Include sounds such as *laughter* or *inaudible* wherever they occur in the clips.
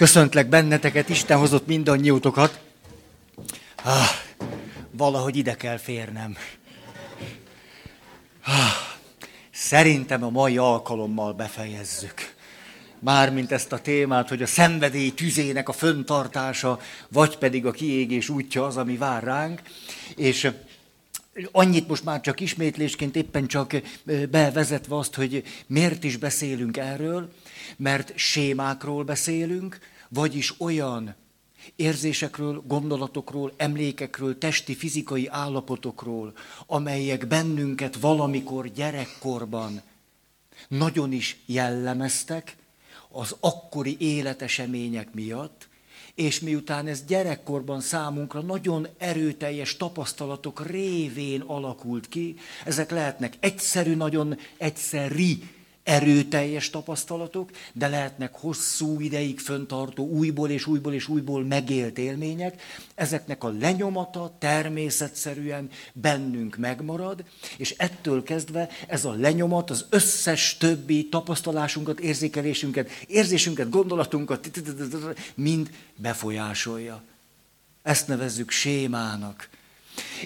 Köszöntlek benneteket, Isten hozott mindannyiótokat. Ah, valahogy ide kell férnem. Ah, szerintem a mai alkalommal befejezzük. Mármint ezt a témát, hogy a szenvedély tüzének a föntartása, vagy pedig a kiégés útja az, ami vár ránk. És annyit most már csak ismétlésként éppen csak bevezetve azt, hogy miért is beszélünk erről, mert sémákról beszélünk, vagyis olyan érzésekről, gondolatokról, emlékekről, testi, fizikai állapotokról, amelyek bennünket valamikor gyerekkorban nagyon is jellemeztek az akkori életesemények miatt, és miután ez gyerekkorban számunkra nagyon erőteljes tapasztalatok révén alakult ki, ezek lehetnek egyszerű, nagyon egyszeri erőteljes tapasztalatok, de lehetnek hosszú ideig föntartó, újból és újból és újból megélt élmények. Ezeknek a lenyomata természetszerűen bennünk megmarad, és ettől kezdve ez a lenyomat az összes többi tapasztalásunkat, érzékelésünket, érzésünket, gondolatunkat mind befolyásolja. Ezt nevezzük sémának.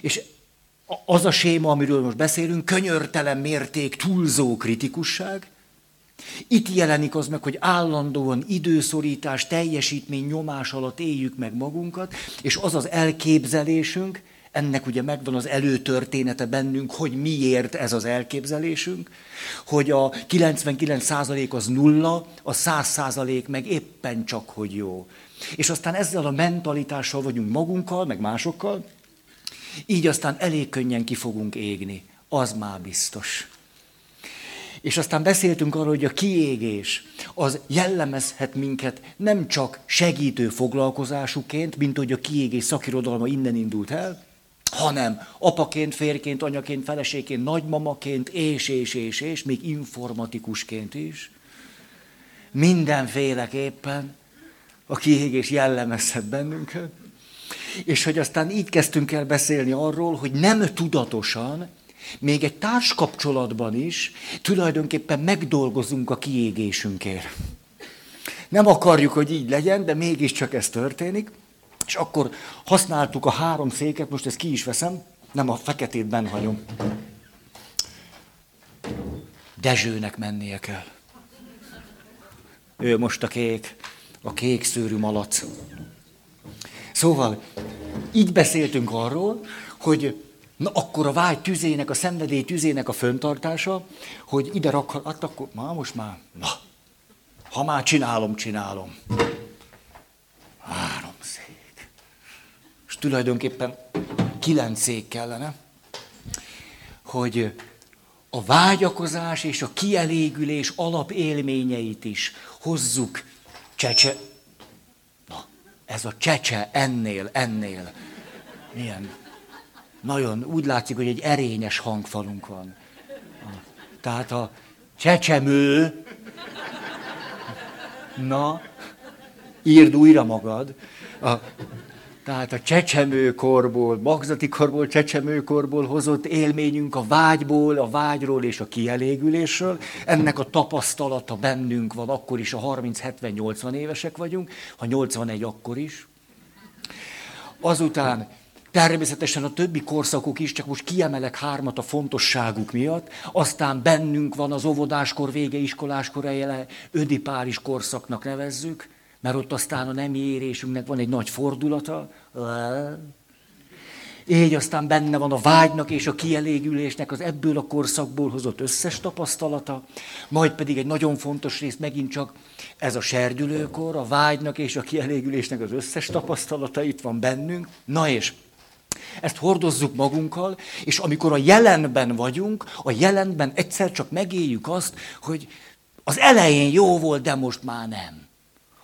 És az a séma, amiről most beszélünk, könyörtelen mérték, túlzó kritikusság. Itt jelenik az meg, hogy állandóan időszorítás, teljesítmény nyomás alatt éljük meg magunkat, és az az elképzelésünk, ennek ugye megvan az előtörténete bennünk, hogy miért ez az elképzelésünk, hogy a 99% az nulla, a 100% meg éppen csak, hogy jó. És aztán ezzel a mentalitással vagyunk magunkkal, meg másokkal, így aztán elég könnyen ki fogunk égni. Az már biztos. És aztán beszéltünk arról, hogy a kiégés az jellemezhet minket nem csak segítő foglalkozásuként, mint hogy a kiégés szakirodalma innen indult el, hanem apaként, férként, anyaként, feleségként, nagymamaként, és, és, és, és, még informatikusként is. Mindenféleképpen a kiégés jellemezhet bennünket. És hogy aztán így kezdtünk el beszélni arról, hogy nem tudatosan, még egy társkapcsolatban is tulajdonképpen megdolgozunk a kiégésünkért. Nem akarjuk, hogy így legyen, de mégiscsak ez történik. És akkor használtuk a három széket, most ezt ki is veszem, nem a feketét benn hagyom. Dezsőnek mennie kell. Ő most a kék, a kék szőrű malac. Szóval így beszéltünk arról, hogy na akkor a vágy tüzének, a szenvedély tüzének a föntartása, hogy ide rakhat, akkor már most már, na, ha már csinálom, csinálom. Három szék. És tulajdonképpen kilenc szék kellene, hogy a vágyakozás és a kielégülés alapélményeit is hozzuk csecse, ez a csecse ennél, ennél. Milyen? Nagyon úgy látszik, hogy egy erényes hangfalunk van. Tehát a csecsemő, na, írd újra magad. A, tehát a csecsemőkorból, magzati korból, csecsemőkorból hozott élményünk a vágyból, a vágyról és a kielégülésről. Ennek a tapasztalata bennünk van, akkor is a 30-70-80 évesek vagyunk, ha 81 akkor is. Azután természetesen a többi korszakok is, csak most kiemelek hármat a fontosságuk miatt. Aztán bennünk van az óvodáskor, vége iskoláskor ödipáris korszaknak nevezzük mert ott aztán a nemi érésünknek van egy nagy fordulata. Így aztán benne van a vágynak és a kielégülésnek az ebből a korszakból hozott összes tapasztalata, majd pedig egy nagyon fontos rész megint csak ez a serdülőkor, a vágynak és a kielégülésnek az összes tapasztalata itt van bennünk. Na és ezt hordozzuk magunkkal, és amikor a jelenben vagyunk, a jelenben egyszer csak megéljük azt, hogy az elején jó volt, de most már nem.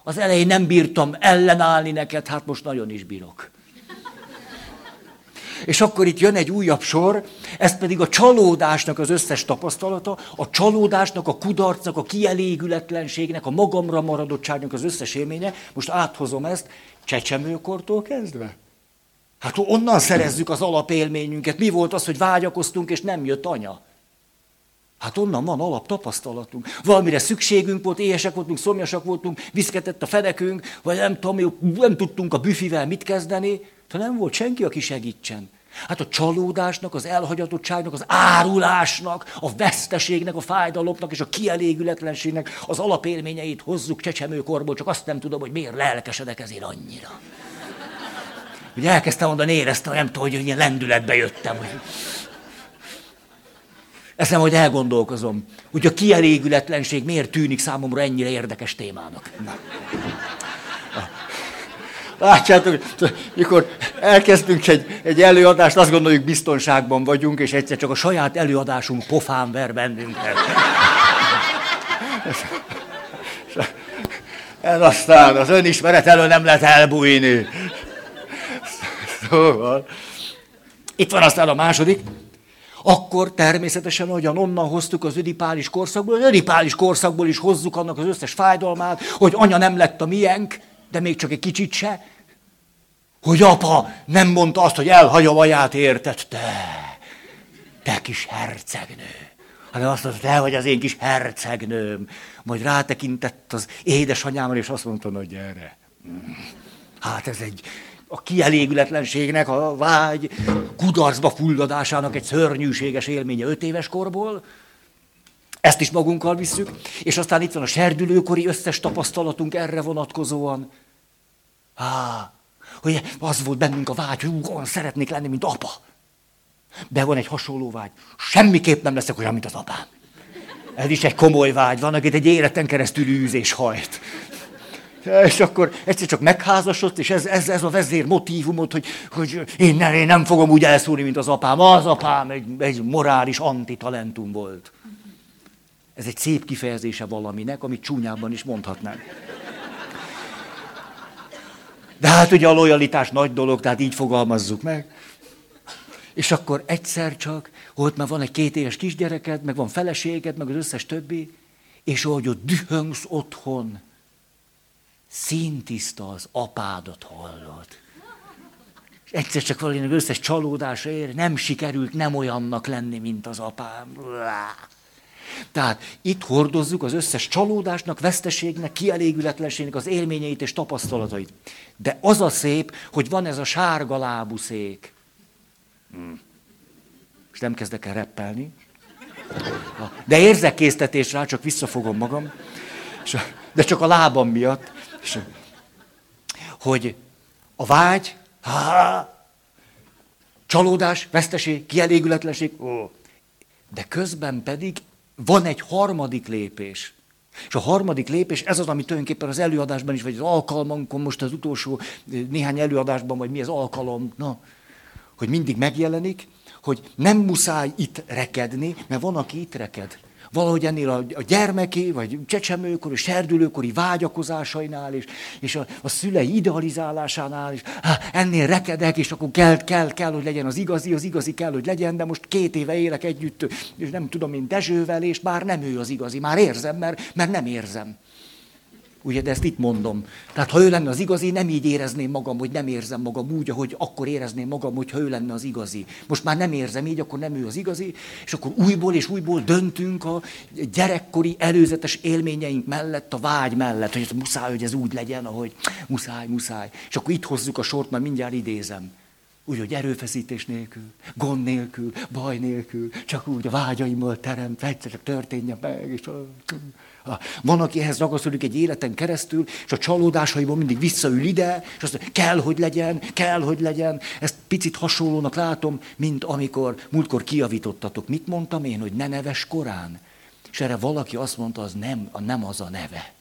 Az elején nem bírtam ellenállni neked, hát most nagyon is bírok. És akkor itt jön egy újabb sor, ez pedig a csalódásnak az összes tapasztalata, a csalódásnak, a kudarcnak, a kielégületlenségnek, a magamra maradottságnak az összes élménye. Most áthozom ezt csecsemőkortól kezdve. Hát onnan szerezzük az alapélményünket. Mi volt az, hogy vágyakoztunk, és nem jött anya? Hát onnan van alap tapasztalatunk. Valamire szükségünk volt, éhesek voltunk, szomjasak voltunk, viszketett a fenekünk, vagy nem tudom, nem tudtunk a büfivel mit kezdeni, de nem volt senki, aki segítsen. Hát a csalódásnak, az elhagyatottságnak, az árulásnak, a veszteségnek, a fájdalomnak és a kielégületlenségnek az alapélményeit hozzuk csecsemőkorból, csak azt nem tudom, hogy miért lelkesedek ezért annyira. Ugye elkezdtem mondani, éreztem, nem tudom, hogy ilyen lendületbe jöttem. Hogy... Ezt nem, hogy elgondolkozom, hogy a kielégületlenség miért tűnik számomra ennyire érdekes témának. Na. Látjátok, mikor elkezdünk egy, egy előadást, azt gondoljuk, biztonságban vagyunk, és egyszer csak a saját előadásunk pofán ver bennünket. Ez aztán az önismeret elől nem lehet elbújni. Szóval, itt van aztán a második. Akkor természetesen, ahogyan onnan hoztuk az ödipális korszakból, az ödipális korszakból is hozzuk annak az összes fájdalmát, hogy anya nem lett a miénk, de még csak egy kicsit se. Hogy apa nem mondta azt, hogy elhagyom aját, érted? Te, te kis hercegnő. Hanem azt mondta, te vagy az én kis hercegnőm. Majd rátekintett az édesanyámra, és azt mondta, hogy gyere. Hát ez egy, a kielégületlenségnek, a vágy kudarcba fulladásának egy szörnyűséges élménye öt éves korból. Ezt is magunkkal visszük. És aztán itt van a serdülőkori összes tapasztalatunk erre vonatkozóan. Á, hogy az volt bennünk a vágy, hogy olyan szeretnék lenni, mint apa. De van egy hasonló vágy. Semmiképp nem leszek olyan, mint az apám. Ez is egy komoly vágy. Van, akit egy életen keresztül űzés hajt. És akkor egyszer csak megházasodott, és ez, ez, ez a vezér motivumot, hogy, hogy én, nem, én nem fogom úgy elszúrni, mint az apám. Az apám egy, egy morális antitalentum volt. Ez egy szép kifejezése valaminek, amit csúnyában is mondhatnánk. De hát ugye a lojalitás nagy dolog, tehát így fogalmazzuk meg. És akkor egyszer csak, ott már van egy két éves kisgyereked, meg van feleséged, meg az összes többi, és ahogy ott dühöngsz otthon, szintiszta az apádat hallod. És egyszer csak valakinek összes csalódása ér, nem sikerült nem olyannak lenni, mint az apám. Tehát itt hordozzuk az összes csalódásnak, veszteségnek, kielégületlenségnek az élményeit és tapasztalatait. De az a szép, hogy van ez a sárga lábú szék. Hmm. És nem kezdek el reppelni. De érzek késztetés rá, csak visszafogom magam. De csak a lábam miatt. És, hogy a vágy, há, csalódás, veszteség, kielégületlenség, ó. de közben pedig van egy harmadik lépés. És a harmadik lépés, ez az, ami tulajdonképpen az előadásban is, vagy az alkalmankon, most az utolsó néhány előadásban, vagy mi az alkalom, na, hogy mindig megjelenik, hogy nem muszáj itt rekedni, mert van, aki itt reked. Valahogy ennél a, a gyermeki, vagy csecsemőkori, serdülőkori vágyakozásainál, és, és a, a szülei idealizálásánál, és há, ennél rekedek, és akkor kell, kell, kell, hogy legyen az igazi, az igazi kell, hogy legyen, de most két éve élek együtt, és nem tudom, mint Dezsővel, és már nem ő az igazi, már érzem, mert, mert nem érzem. Ugye, de ezt itt mondom. Tehát ha ő lenne az igazi, nem így érezném magam, hogy nem érzem magam úgy, ahogy akkor érezném magam, hogyha ő lenne az igazi. Most már nem érzem így, akkor nem ő az igazi, és akkor újból és újból döntünk a gyerekkori előzetes élményeink mellett, a vágy mellett, hogy muszáj, hogy ez úgy legyen, ahogy muszáj, muszáj. És akkor itt hozzuk a sort, mert mindjárt idézem. Úgy, hogy erőfeszítés nélkül, gond nélkül, baj nélkül, csak úgy a vágyaimmal teremt, egyszer csak történjen meg, és van, aki ehhez ragaszkodik egy életen keresztül, és a csalódásaiból mindig visszaül ide, és azt mondja, kell, hogy legyen, kell, hogy legyen. Ezt picit hasonlónak látom, mint amikor múltkor kiavítottatok. Mit mondtam én, hogy ne neves korán? És erre valaki azt mondta, az nem, nem az a neve.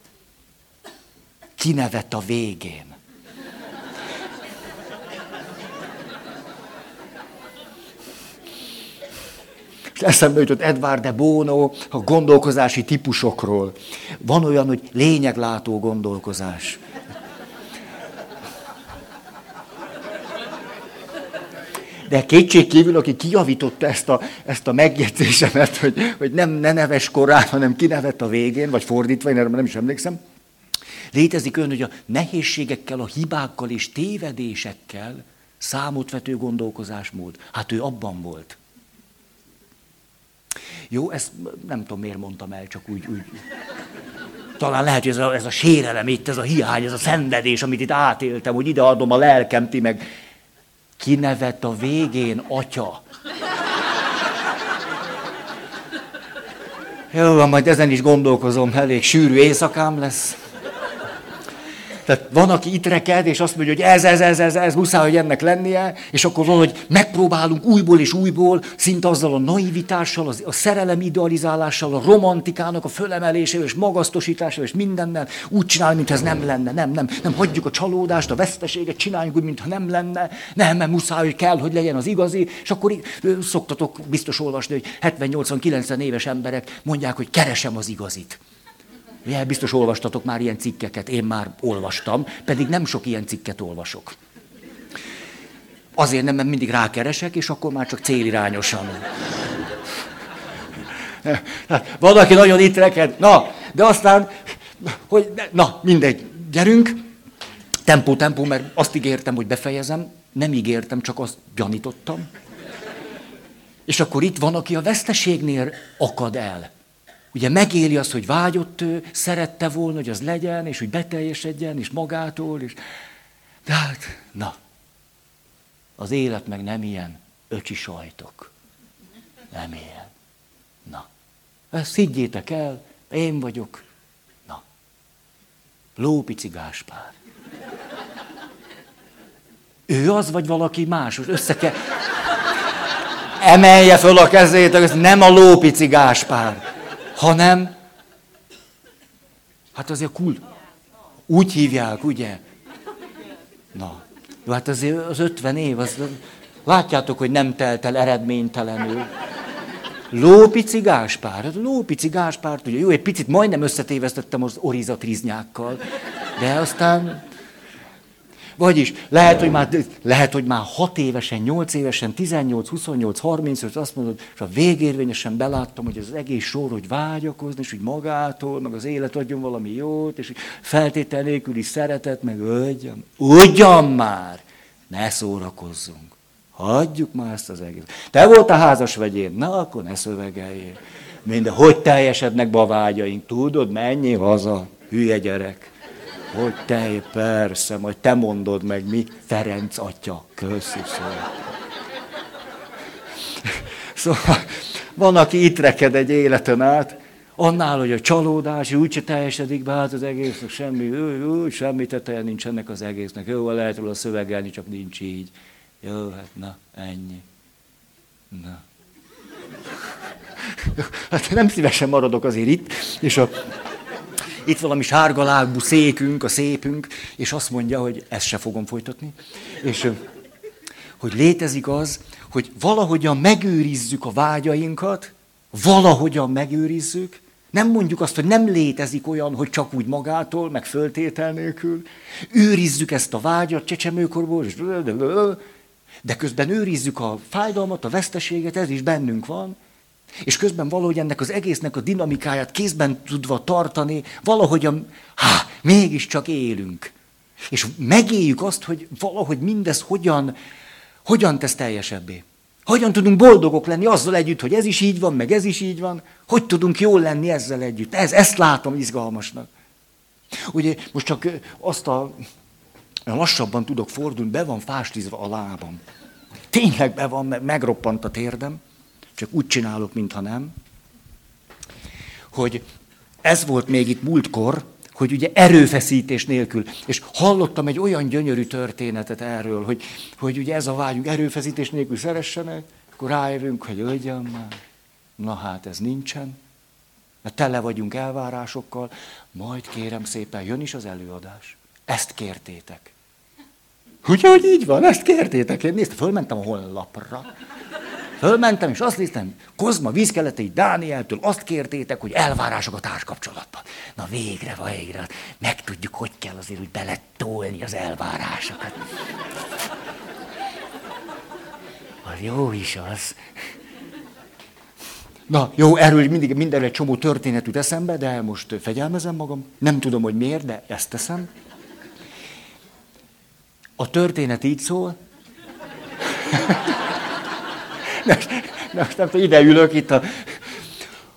Kinevet a végén. Eszembe jutott Edvard de Bono a gondolkozási típusokról. Van olyan, hogy lényeglátó gondolkozás. De kétség kívül, aki kijavította ezt a, ezt a megjegyzésemet, hogy, hogy nem ne neves korán, hanem kinevett a végén, vagy fordítva, én erre nem is emlékszem. Létezik ön, hogy a nehézségekkel, a hibákkal és tévedésekkel számot vető gondolkozásmód. Hát ő abban volt. Jó, ezt nem tudom, miért mondtam el, csak úgy, úgy. Talán lehet, hogy ez a, ez a sérelem itt, ez a hiány, ez a szenvedés, amit itt átéltem, hogy ide adom a lelkem, ti meg kinevett a végén atya. Jó, majd ezen is gondolkozom, elég sűrű éjszakám lesz. Tehát van, aki itt reked, és azt mondja, hogy ez, ez, ez, ez, ez, muszáj, hogy ennek lennie, és akkor valahogy megpróbálunk újból és újból, szinte azzal a naivitással, a szerelem idealizálással, a romantikának a fölemelésével, és magasztosításával, és mindennel úgy csinálni, mintha ez nem lenne. Nem, nem, nem hagyjuk a csalódást, a veszteséget, csináljunk úgy, mintha nem lenne. Nem, mert muszáj, hogy kell, hogy legyen az igazi. És akkor szoktatok biztos olvasni, hogy 70-80-90 éves emberek mondják, hogy keresem az igazit. Ugye, biztos olvastatok már ilyen cikkeket, én már olvastam, pedig nem sok ilyen cikket olvasok. Azért nem, mert mindig rákeresek, és akkor már csak célirányosan. Hát, van, aki nagyon itt reked, na, de aztán, hogy, na, mindegy, gyerünk, tempó, tempó, mert azt ígértem, hogy befejezem, nem ígértem, csak azt gyanítottam. És akkor itt van, aki a veszteségnél akad el. Ugye megéli azt, hogy vágyott ő, szerette volna, hogy az legyen, és hogy beteljesedjen, és magától, és... De hát, na, az élet meg nem ilyen öcsi sajtok. Nem ilyen. Na, ezt higgyétek el, én vagyok. Na, Lópici Gáspár. Ő az, vagy valaki más? Össze kell... Emelje föl a kezét, ez nem a Lópici Gáspár hanem, hát azért kult. Úgy hívják, ugye? Na, jó, hát azért az 50 év, az, látjátok, hogy nem telt el eredménytelenül. Lópici Gáspár. Hát Lópici Gáspár, ugye, jó, egy picit majdnem összetévesztettem az orizatriznyákkal, de aztán vagyis lehet, hogy már, lehet, hogy már 6 évesen, 8 évesen, 18, 28, 35, azt mondod, és a végérvényesen beláttam, hogy az egész sor, hogy vágyakozni, és hogy magától, meg az élet adjon valami jót, és feltétel nélküli szeretet, meg ugyan, ugyan már, ne szórakozzunk. Hagyjuk már ezt az egész. Te volt a házas vegyén, na akkor ne szövegeljél. Minden, hogy teljesednek be a vágyaink, tudod, mennyi haza, hülye gyerek. Hogy te, persze, majd te mondod meg mi, Ferenc atya, köszi szóval. Van, aki itt reked egy életen át, annál, hogy a csalódás, úgyse teljesedik be, hát az egésznek semmi, úgy, semmi teteje nincs ennek az egésznek. Jó, lehet róla szövegelni, csak nincs így. Jó, hát na, ennyi. Na. Hát nem szívesen maradok azért itt, és a itt valami sárgalábú székünk, a szépünk, és azt mondja, hogy ezt se fogom folytatni. És hogy létezik az, hogy valahogyan megőrizzük a vágyainkat, valahogyan megőrizzük, nem mondjuk azt, hogy nem létezik olyan, hogy csak úgy magától, meg föltétel nélkül. Őrizzük ezt a vágyat csecsemőkorból, de közben őrizzük a fájdalmat, a veszteséget, ez is bennünk van, és közben valahogy ennek az egésznek a dinamikáját kézben tudva tartani, valahogyan, há, mégiscsak élünk. És megéljük azt, hogy valahogy mindez hogyan, hogyan tesz teljesebbé. Hogyan tudunk boldogok lenni azzal együtt, hogy ez is így van, meg ez is így van. Hogy tudunk jól lenni ezzel együtt. Ez, ezt látom izgalmasnak. Ugye most csak azt a, lassabban tudok fordulni, be van fástizva a lábam. Tényleg be van, megroppant a térdem csak úgy csinálok, mintha nem, hogy ez volt még itt múltkor, hogy ugye erőfeszítés nélkül. És hallottam egy olyan gyönyörű történetet erről, hogy, hogy ugye ez a vágyunk, erőfeszítés nélkül szeressenek, akkor rájövünk, hogy legyen már. Na hát ez nincsen, mert tele vagyunk elvárásokkal, majd kérem szépen, jön is az előadás. Ezt kértétek. Ugye, hogy így van, ezt kértétek. Én néztem, fölmentem a honlapra. Fölmentem, és azt néztem, Kozma vízkeletei Dánieltől azt kértétek, hogy elvárások a társkapcsolatban. Na végre, végre, megtudjuk, hogy kell azért úgy beletolni az elvárásokat. Az jó is az. Na, jó, erről mindig mindenre egy csomó történet jut eszembe, de most fegyelmezem magam. Nem tudom, hogy miért, de ezt teszem. A történet így szól. *laughs* Nem tudom, ide ülök itt a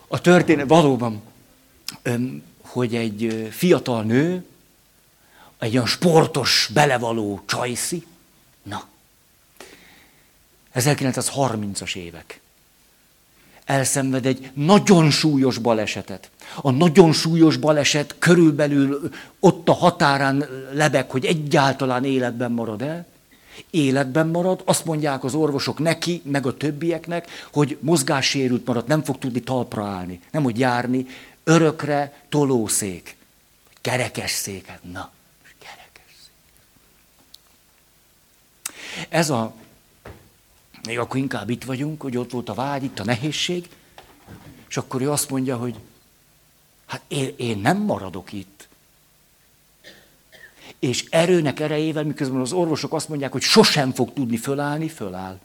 A történet valóban, hogy egy fiatal nő, egy olyan sportos, belevaló csajszi, na, 1930-as évek. Elszenved egy nagyon súlyos balesetet. A nagyon súlyos baleset körülbelül ott a határán lebeg, hogy egyáltalán életben marad el. Életben marad, azt mondják az orvosok neki, meg a többieknek, hogy mozgássérült marad, nem fog tudni talpra állni, nem hogy járni, örökre tolószék, kerekes széket. Na, kerekes szék. Ez a még akkor inkább itt vagyunk, hogy ott volt a vágy, itt a nehézség, és akkor ő azt mondja, hogy hát én, én nem maradok itt. És erőnek erejével, miközben az orvosok azt mondják, hogy sosem fog tudni fölállni, föláll.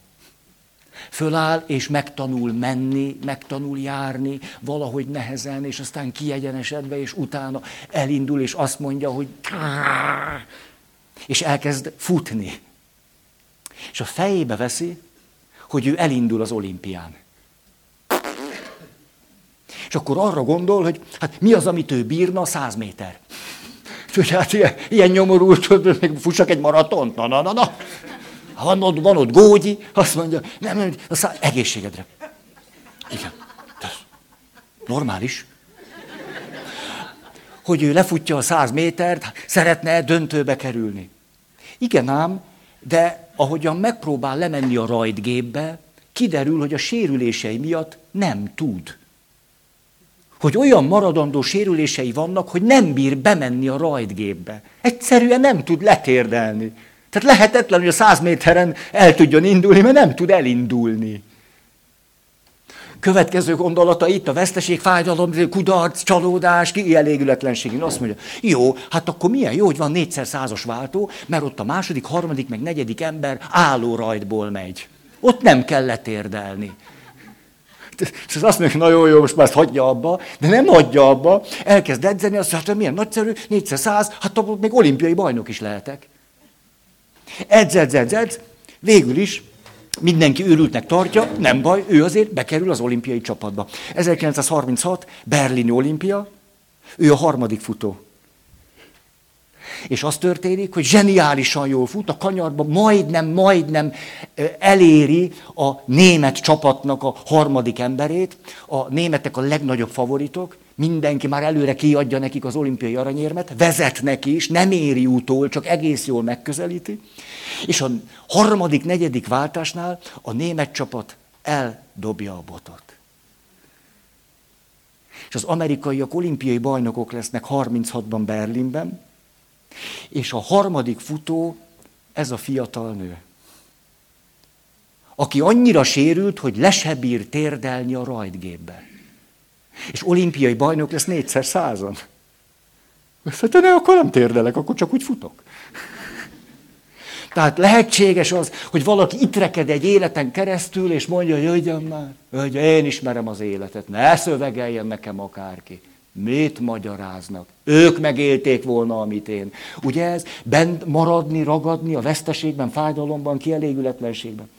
Föláll, és megtanul menni, megtanul járni, valahogy nehezen, és aztán kiegyenesedve, és utána elindul, és azt mondja, hogy és elkezd futni. És a fejébe veszi, hogy ő elindul az olimpián. És akkor arra gondol, hogy hát mi az, amit ő bírna, száz méter. Úgyhogy hát ilyen, ilyen nyomorult, hogy még fussak egy maratont, na, na, na, na. Van ott, van ott Gógyi, azt mondja, nem, nem, a szá... egészségedre. Igen. Normális. Hogy ő lefutja a száz métert, szeretne döntőbe kerülni. Igen ám, de ahogyan megpróbál lemenni a rajtgépbe, kiderül, hogy a sérülései miatt nem tud. Hogy olyan maradandó sérülései vannak, hogy nem bír bemenni a rajtgépbe. Egyszerűen nem tud letérdelni. Tehát lehetetlen, hogy a száz méteren el tudjon indulni, mert nem tud elindulni. Következő gondolata itt a veszteség, fájdalom, kudarc, csalódás, kielégületlenség. Én azt mondja, jó, hát akkor milyen jó, hogy van négyszer százas váltó, mert ott a második, harmadik, meg negyedik ember álló rajtból megy. Ott nem kell letérdelni. És azt mondja, na jó, jó, most már ezt hagyja abba, de nem hagyja abba, elkezd edzeni, azt mondja, hát milyen nagyszerű, négyszer száz, hát akkor még olimpiai bajnok is lehetek. Edz, edz, edz, edz, végül is Mindenki őrültnek tartja, nem baj, ő azért bekerül az olimpiai csapatba. 1936, Berlini olimpia, ő a harmadik futó. És az történik, hogy zseniálisan jól fut, a kanyarba majdnem, majdnem eléri a német csapatnak a harmadik emberét. A németek a legnagyobb favoritok, mindenki már előre kiadja nekik az olimpiai aranyérmet, vezet neki is, nem éri útól, csak egész jól megközelíti. És a harmadik, negyedik váltásnál a német csapat eldobja a botot. És az amerikaiak olimpiai bajnokok lesznek 36-ban Berlinben, és a harmadik futó ez a fiatal nő, aki annyira sérült, hogy le se bír térdelni a rajtgépbe. És olimpiai bajnok lesz négyszer százan. Azt mondta, ne, akkor nem térdelek, akkor csak úgy futok. Tehát lehetséges az, hogy valaki itt reked egy életen keresztül, és mondja, hogy jöjjön már, hogy én ismerem az életet, ne szövegeljen nekem akárki. Mit magyaráznak? Ők megélték volna, amit én. Ugye ez? Bent maradni, ragadni a veszteségben, fájdalomban, kielégületlenségben.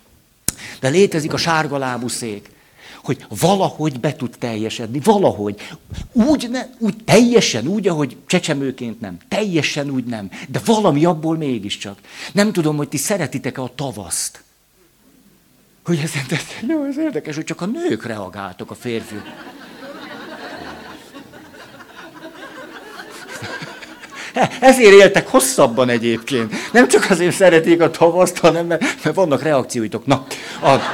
De létezik a sárgalábú szék hogy valahogy be tud teljesedni, valahogy. Úgy, ne, úgy teljesen, úgy, ahogy csecsemőként nem. Teljesen úgy nem. De valami abból mégiscsak. Nem tudom, hogy ti szeretitek-e a tavaszt. Hogy ez, ez, jó, ez érdekes, hogy csak a nők reagáltok a férfiak. *laughs* Ezért éltek hosszabban egyébként. Nem csak azért szeretik a tavaszt, hanem mert, mert vannak reakcióitok. Na, a... *laughs*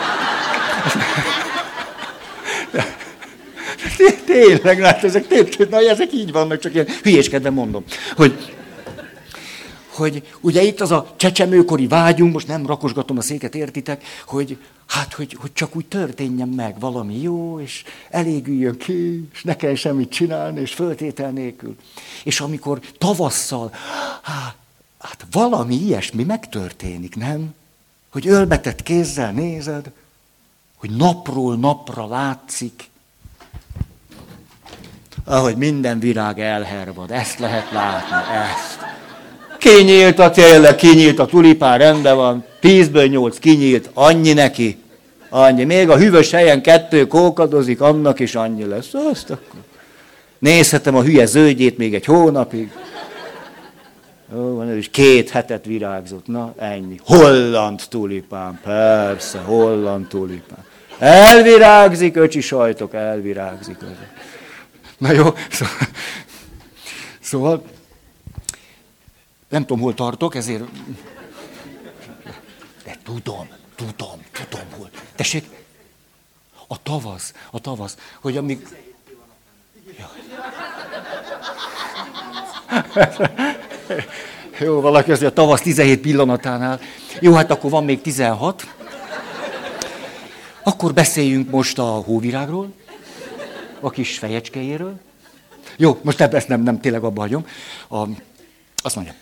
Tényleg, hát ezek tényleg, na, ezek így vannak, csak ilyen hülyéskedve mondom. Hogy, hogy ugye itt az a csecsemőkori vágyunk, most nem rakosgatom a széket, értitek, hogy hát, hogy, hogy csak úgy történjen meg valami jó, és elégüljön ki, és ne kell semmit csinálni, és föltétel nélkül. És amikor tavasszal, hát, hát valami ilyesmi megtörténik, nem? Hogy ölbetett kézzel nézed, hogy napról napra látszik, ahogy minden virág elhervad. Ezt lehet látni, ezt. Kinyílt a tényleg, kinyílt a tulipán, rendben van. Tízből nyolc kinyílt, annyi neki. Annyi. Még a hűvös helyen kettő kókadozik, annak is annyi lesz. Azt akkor. Nézhetem a hülye zöldjét még egy hónapig. Ó, van is két hetet virágzott. Na, ennyi. Holland tulipán, persze, holland tulipán. Elvirágzik, öcsi sajtok, elvirágzik. Na jó, *laughs* szóval, szóval nem tudom, hol tartok, ezért... De tudom, tudom, tudom, hol. Tessék, a tavasz, a tavasz, hogy amíg... Ja. Jó, valaki azért a tavasz 17 pillanatánál. Jó, hát akkor van még 16. Akkor beszéljünk most a hóvirágról, a kis fejecskéjéről. Jó, most ezt nem, nem tényleg abba hagyom. A, azt mondja,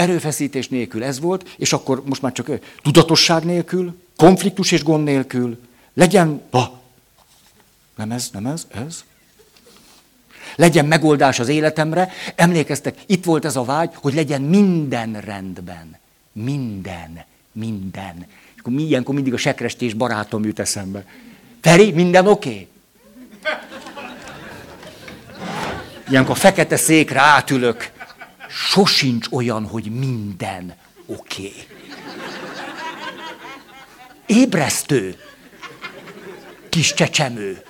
erőfeszítés nélkül ez volt, és akkor most már csak tudatosság nélkül, konfliktus és gond nélkül, legyen, ha, nem ez, nem ez, ez. Legyen megoldás az életemre. Emlékeztek, itt volt ez a vágy, hogy legyen minden rendben. Minden, minden. És akkor ilyenkor mindig a sekrestés barátom jut eszembe. Feri, minden oké? Okay? Ilyenkor a fekete székre átülök. Sosincs olyan, hogy minden oké. Okay. Ébresztő. Kis csecsemő.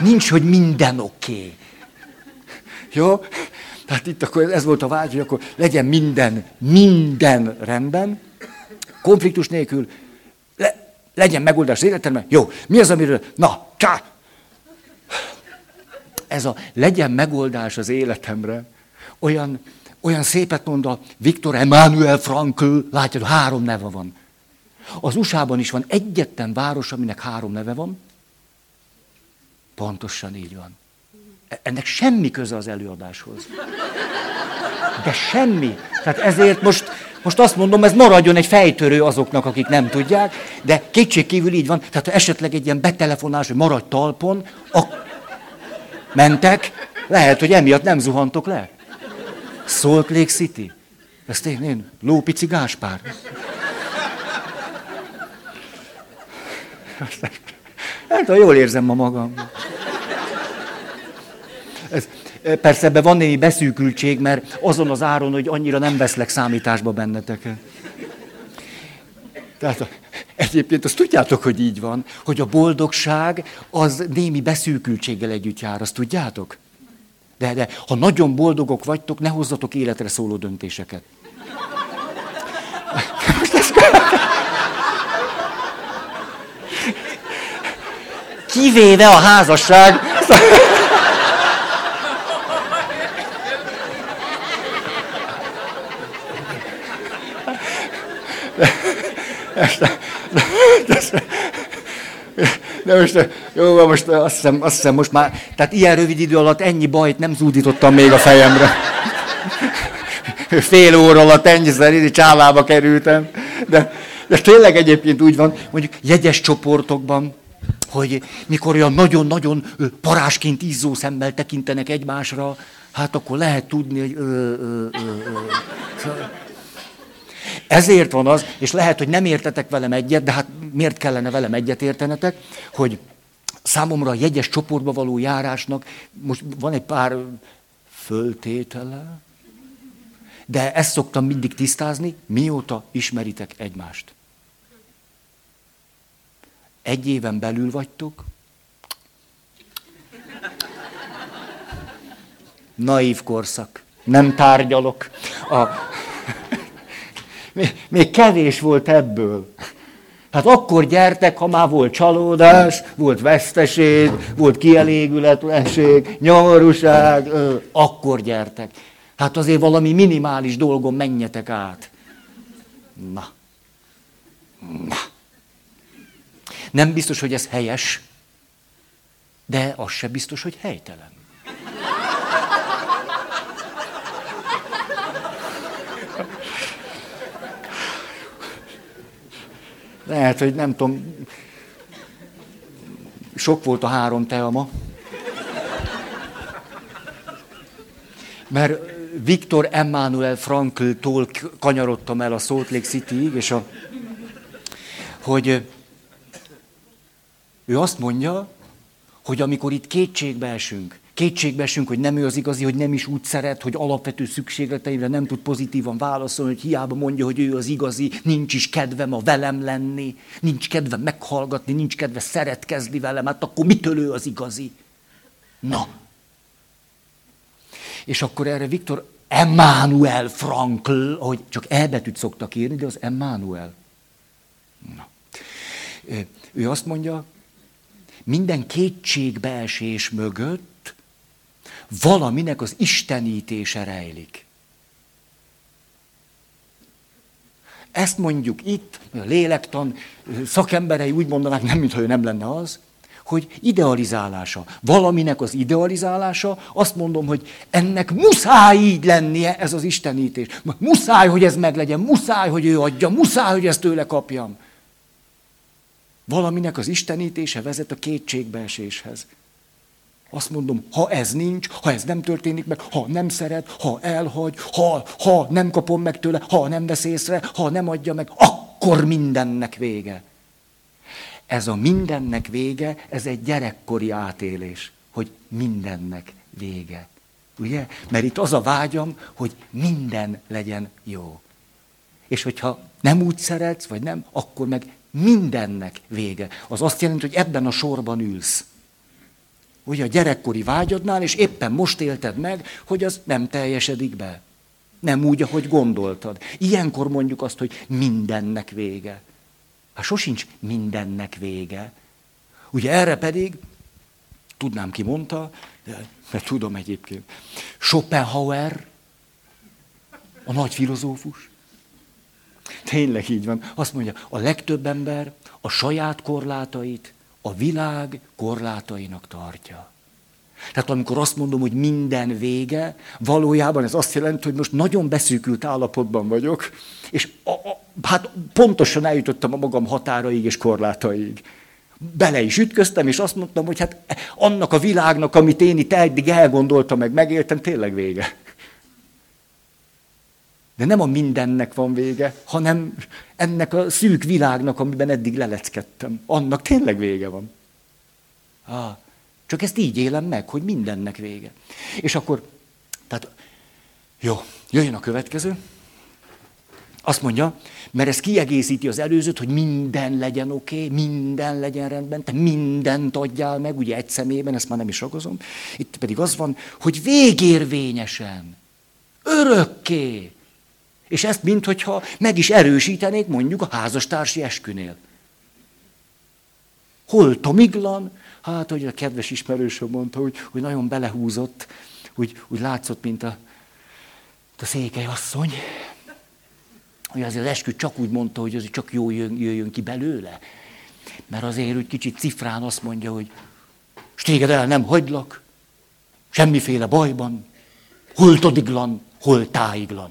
Nincs, hogy minden oké. Okay. Jó? Tehát itt akkor ez volt a vágy, hogy akkor legyen minden, minden rendben, konfliktus nélkül, le, legyen megoldás az életemben. Jó, mi az, amiről, na, csá! Ez a legyen megoldás az életemre, olyan, olyan szépet mond a Viktor Emmanuel Frankl, látjad, három neve van. Az USA-ban is van egyetlen város, aminek három neve van. Pontosan így van. Ennek semmi köze az előadáshoz. De semmi. Tehát ezért most, most azt mondom, ez maradjon egy fejtörő azoknak, akik nem tudják, de kétségkívül így van. Tehát ha esetleg egy ilyen betelefonás, hogy maradj talpon, a... mentek, lehet, hogy emiatt nem zuhantok le. Salt Lake City. Ezt én, én Lópici Gáspár. Hát, ha jól érzem ma magam. Ez, persze ebben van némi beszűkültség, mert azon az áron, hogy annyira nem veszlek számításba benneteket. Tehát egyébként azt tudjátok, hogy így van, hogy a boldogság az némi beszűkültséggel együtt jár, azt tudjátok? De, de ha nagyon boldogok vagytok, ne hozzatok életre szóló döntéseket. Kivéve a házasság. De most, jó, most azt hiszem, azt hiszem, most már, tehát ilyen rövid idő alatt ennyi bajt nem zúdítottam még a fejemre. Fél óra alatt ennyiszer csálába kerültem. De, de tényleg egyébként úgy van, mondjuk jegyes csoportokban, hogy mikor olyan nagyon-nagyon parásként izzó szemmel tekintenek egymásra, hát akkor lehet tudni, hogy... Ö, ö, ö, ö. Ezért van az, és lehet, hogy nem értetek velem egyet, de hát miért kellene velem egyet értenetek, hogy számomra a jegyes csoportba való járásnak most van egy pár föltétele, de ezt szoktam mindig tisztázni, mióta ismeritek egymást. Egy éven belül vagytok, naív korszak, nem tárgyalok. A, még, még kevés volt ebből. Hát akkor gyertek, ha már volt csalódás, volt veszteség, volt kielégületlenség, nyomorúság, akkor gyertek. Hát azért valami minimális dolgon menjetek át. Na. Na. Nem biztos, hogy ez helyes, de az se biztos, hogy helytelen. Lehet, hogy nem tudom, sok volt a három teama. Mert Viktor Emmanuel Frankl-tól kanyarodtam el a Salt Lake City-ig, és a, hogy Ő azt mondja, hogy amikor itt kétségbe esünk, kétségbe esünk, hogy nem ő az igazi, hogy nem is úgy szeret, hogy alapvető szükségleteimre nem tud pozitívan válaszolni, hogy hiába mondja, hogy ő az igazi, nincs is kedvem a velem lenni, nincs kedve meghallgatni, nincs kedve szeretkezni velem, hát akkor mitől ő az igazi? Na. És akkor erre Viktor Emmanuel Frankl, hogy csak elbetűt szoktak írni, de az Emmanuel. Na. Ő azt mondja, minden kétségbeesés mögött valaminek az istenítése rejlik. Ezt mondjuk itt, a lélektan szakemberei úgy mondanák, nem mintha ő nem lenne az, hogy idealizálása. Valaminek az idealizálása, azt mondom, hogy ennek muszáj így lennie ez az istenítés. Muszáj, hogy ez meglegyen, muszáj, hogy ő adja, muszáj, hogy ezt tőle kapjam. Valaminek az istenítése vezet a kétségbeeséshez. Azt mondom, ha ez nincs, ha ez nem történik meg, ha nem szeret, ha elhagy, ha, ha nem kapom meg tőle, ha nem vesz észre, ha nem adja meg, akkor mindennek vége. Ez a mindennek vége, ez egy gyerekkori átélés, hogy mindennek vége. Ugye? Mert itt az a vágyam, hogy minden legyen jó. És hogyha nem úgy szeretsz, vagy nem, akkor meg mindennek vége. Az azt jelenti, hogy ebben a sorban ülsz. Ugye a gyerekkori vágyadnál, és éppen most élted meg, hogy az nem teljesedik be. Nem úgy, ahogy gondoltad. Ilyenkor mondjuk azt, hogy mindennek vége. Hát sosincs mindennek vége. Ugye erre pedig, tudnám ki mondta, de tudom egyébként, Schopenhauer, a nagy filozófus, Tényleg így van. Azt mondja, a legtöbb ember a saját korlátait a világ korlátainak tartja. Tehát amikor azt mondom, hogy minden vége, valójában ez azt jelenti, hogy most nagyon beszűkült állapotban vagyok, és a, a, hát pontosan eljutottam a magam határaig és korlátaig. Bele is ütköztem, és azt mondtam, hogy hát annak a világnak, amit én itt eddig elgondoltam, meg megéltem, tényleg vége. De nem a mindennek van vége, hanem ennek a szűk világnak, amiben eddig leleckedtem. Annak tényleg vége van. Ah, csak ezt így élem meg, hogy mindennek vége. És akkor, tehát, jó, jöjjön a következő. Azt mondja, mert ez kiegészíti az előzőt, hogy minden legyen oké, okay, minden legyen rendben, te mindent adjál meg, ugye egy szemében, ezt már nem is ragozom. Itt pedig az van, hogy végérvényesen, örökké, és ezt minthogyha meg is erősítenék mondjuk a házastársi eskünél. Hol Tomiglan? Hát, hogy a kedves ismerősöm mondta, hogy, hogy nagyon belehúzott, úgy, úgy látszott, mint a, a székely asszony. Hogy azért az eskü csak úgy mondta, hogy az csak jó jön, jöjjön ki belőle. Mert azért úgy kicsit cifrán azt mondja, hogy téged el nem hagylak, semmiféle bajban, hol todiglan, hol táiglan.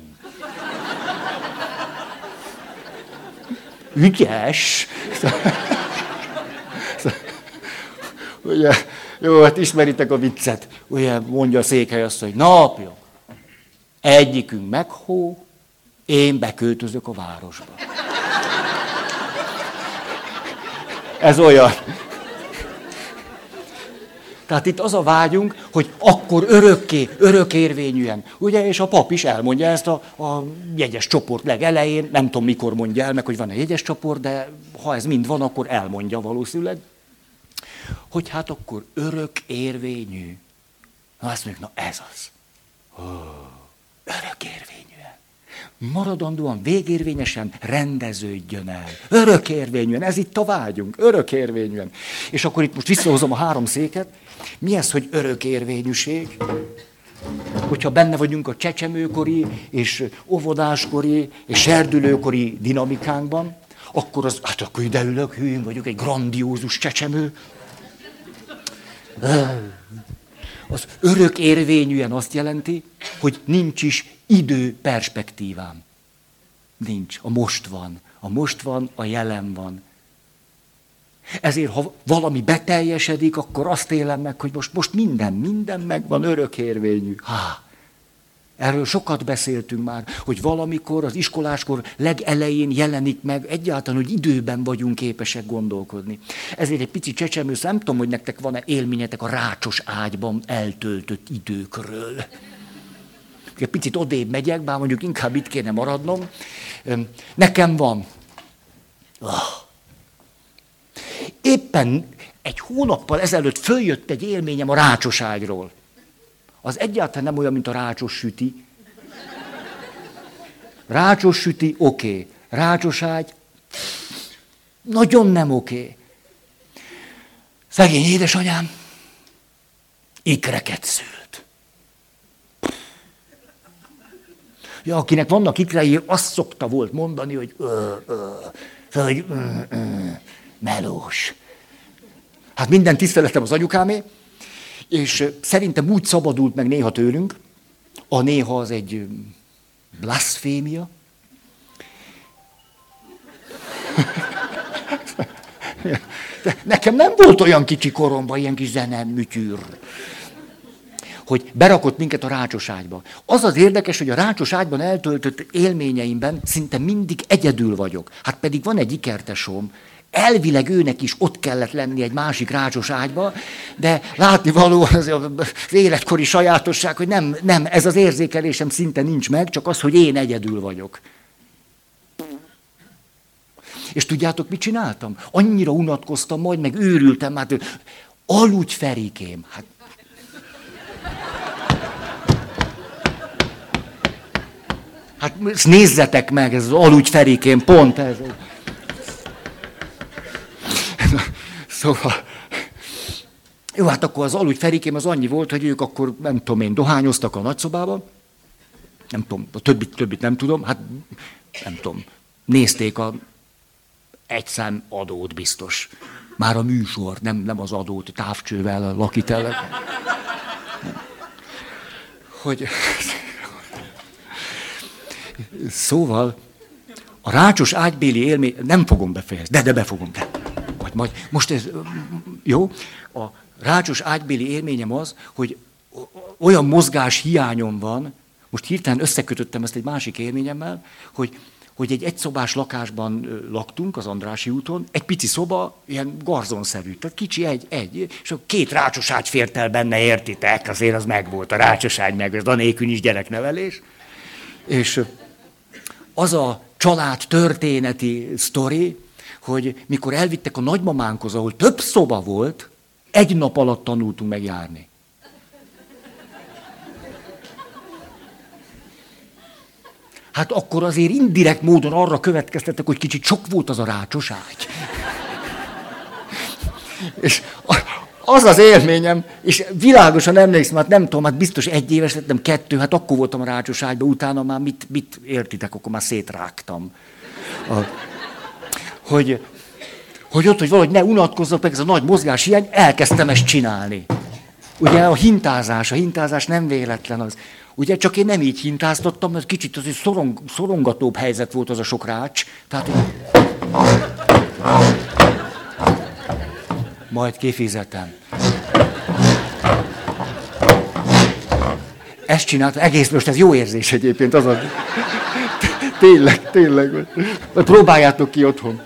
Ügyes. Ugye, jó, hát ismeritek a viccet. Ugye mondja a székhely azt, hogy napja, egyikünk meghó, én beköltözök a városba. Ez olyan. Tehát itt az a vágyunk, hogy akkor örökké, örökérvényűen. Ugye, és a pap is elmondja ezt a, a jegyes csoport legelején, nem tudom mikor mondja el meg, hogy van egy jegyes csoport, de ha ez mind van, akkor elmondja valószínűleg, hogy hát akkor örök érvényű. Na azt mondjuk, na ez az. Oh. Maradandóan, végérvényesen rendeződjön el. Örök érvényűen. Ez itt a vágyunk. Örök érvényűen. És akkor itt most visszahozom a három széket, mi ez, hogy örökérvényűség? Hogyha benne vagyunk a csecsemőkori és óvodáskori és serdülőkori dinamikánkban, akkor az, hát akkor ide ülök, hülyén vagyok, egy grandiózus csecsemő. Az örök érvényűen azt jelenti, hogy nincs is idő perspektívám. Nincs. A most van. A most van, a jelen van. Ezért, ha valami beteljesedik, akkor azt élem meg, hogy most, most minden, minden megvan, örökérvényű. Há. Erről sokat beszéltünk már, hogy valamikor az iskoláskor legelején jelenik meg egyáltalán, hogy időben vagyunk képesek gondolkodni. Ezért egy pici csecsemő, nem tudom, hogy nektek van-e élményetek a rácsos ágyban eltöltött időkről. Egy picit odébb megyek, bár mondjuk inkább itt kéne maradnom. Nekem van. Ah. Éppen egy hónappal ezelőtt följött egy élményem a rácsos ágyról. Az egyáltalán nem olyan, mint a rácsos süti. Rácsos süti, oké. Okay. Rácsos ágy, nagyon nem oké. Okay. Szegény édesanyám ikreket szült. Ja, akinek vannak ikrei, azt szokta volt mondani, hogy ö, ö, hogy ö, ö, melós. Hát minden tiszteletem az anyukámé, és szerintem úgy szabadult meg néha tőlünk, a néha az egy blasfémia. Nekem nem volt olyan kicsi koromban ilyen kis zenemütyűr, hogy berakott minket a rácsos ágyba. Az az érdekes, hogy a rácsos ágyban eltöltött élményeimben szinte mindig egyedül vagyok. Hát pedig van egy ikertesom, Elvileg őnek is ott kellett lenni egy másik rácsos ágyba, de látni való az, életkori sajátosság, hogy nem, nem, ez az érzékelésem szinte nincs meg, csak az, hogy én egyedül vagyok. És tudjátok, mit csináltam? Annyira unatkoztam, majd meg őrültem, hát aludj ferikém. Hát, hát nézzetek meg, ez az aludj ferikém, pont ez. Szóval, jó, hát akkor az aludj Ferikém az annyi volt, hogy ők akkor, nem tudom én, dohányoztak a nagyszobában, nem tudom, a többit, többit nem tudom, hát nem tudom, nézték a egy szám adót biztos. Már a műsor, nem, nem az adót, távcsővel, a lakitele. Hogy... Szóval, a rácsos ágybéli élmény, nem fogom befejezni, de, de befogom, de majd, most ez, jó, a rácsos ágybéli élményem az, hogy olyan mozgás hiányom van, most hirtelen összekötöttem ezt egy másik élményemmel, hogy, hogy egy egyszobás lakásban laktunk az Andrási úton, egy pici szoba, ilyen garzonszerű, tehát kicsi egy, egy, és a két rácsos ágy fért el benne, értitek, azért az megvolt, a rácsos ágy meg, ez a nélkül is gyereknevelés. És az a család történeti sztori, hogy mikor elvittek a nagymamánkhoz, ahol több szoba volt, egy nap alatt tanultunk meg járni. Hát akkor azért indirekt módon arra következtetek, hogy kicsit sok volt az a rácsos ágy. És az az élményem, és világosan emlékszem, hát nem tudom, hát biztos egy éves lettem, kettő, hát akkor voltam a rácsos ágyban, utána már mit, mit értitek, akkor már szétrágtam. A, hogy, hogy ott, hogy valahogy ne unatkozzak meg ez a nagy mozgás hiány, elkezdtem ezt csinálni. Ugye a hintázás, a hintázás nem véletlen az. Ugye csak én nem így hintáztattam, mert kicsit az egy szorong, szorongatóbb helyzet volt az a sok rács. Tehát, majd kifizetem. Ezt csináltam, egész most ez jó érzés egyébként, az a... Tényleg, tényleg. Vagy próbáljátok ki otthon.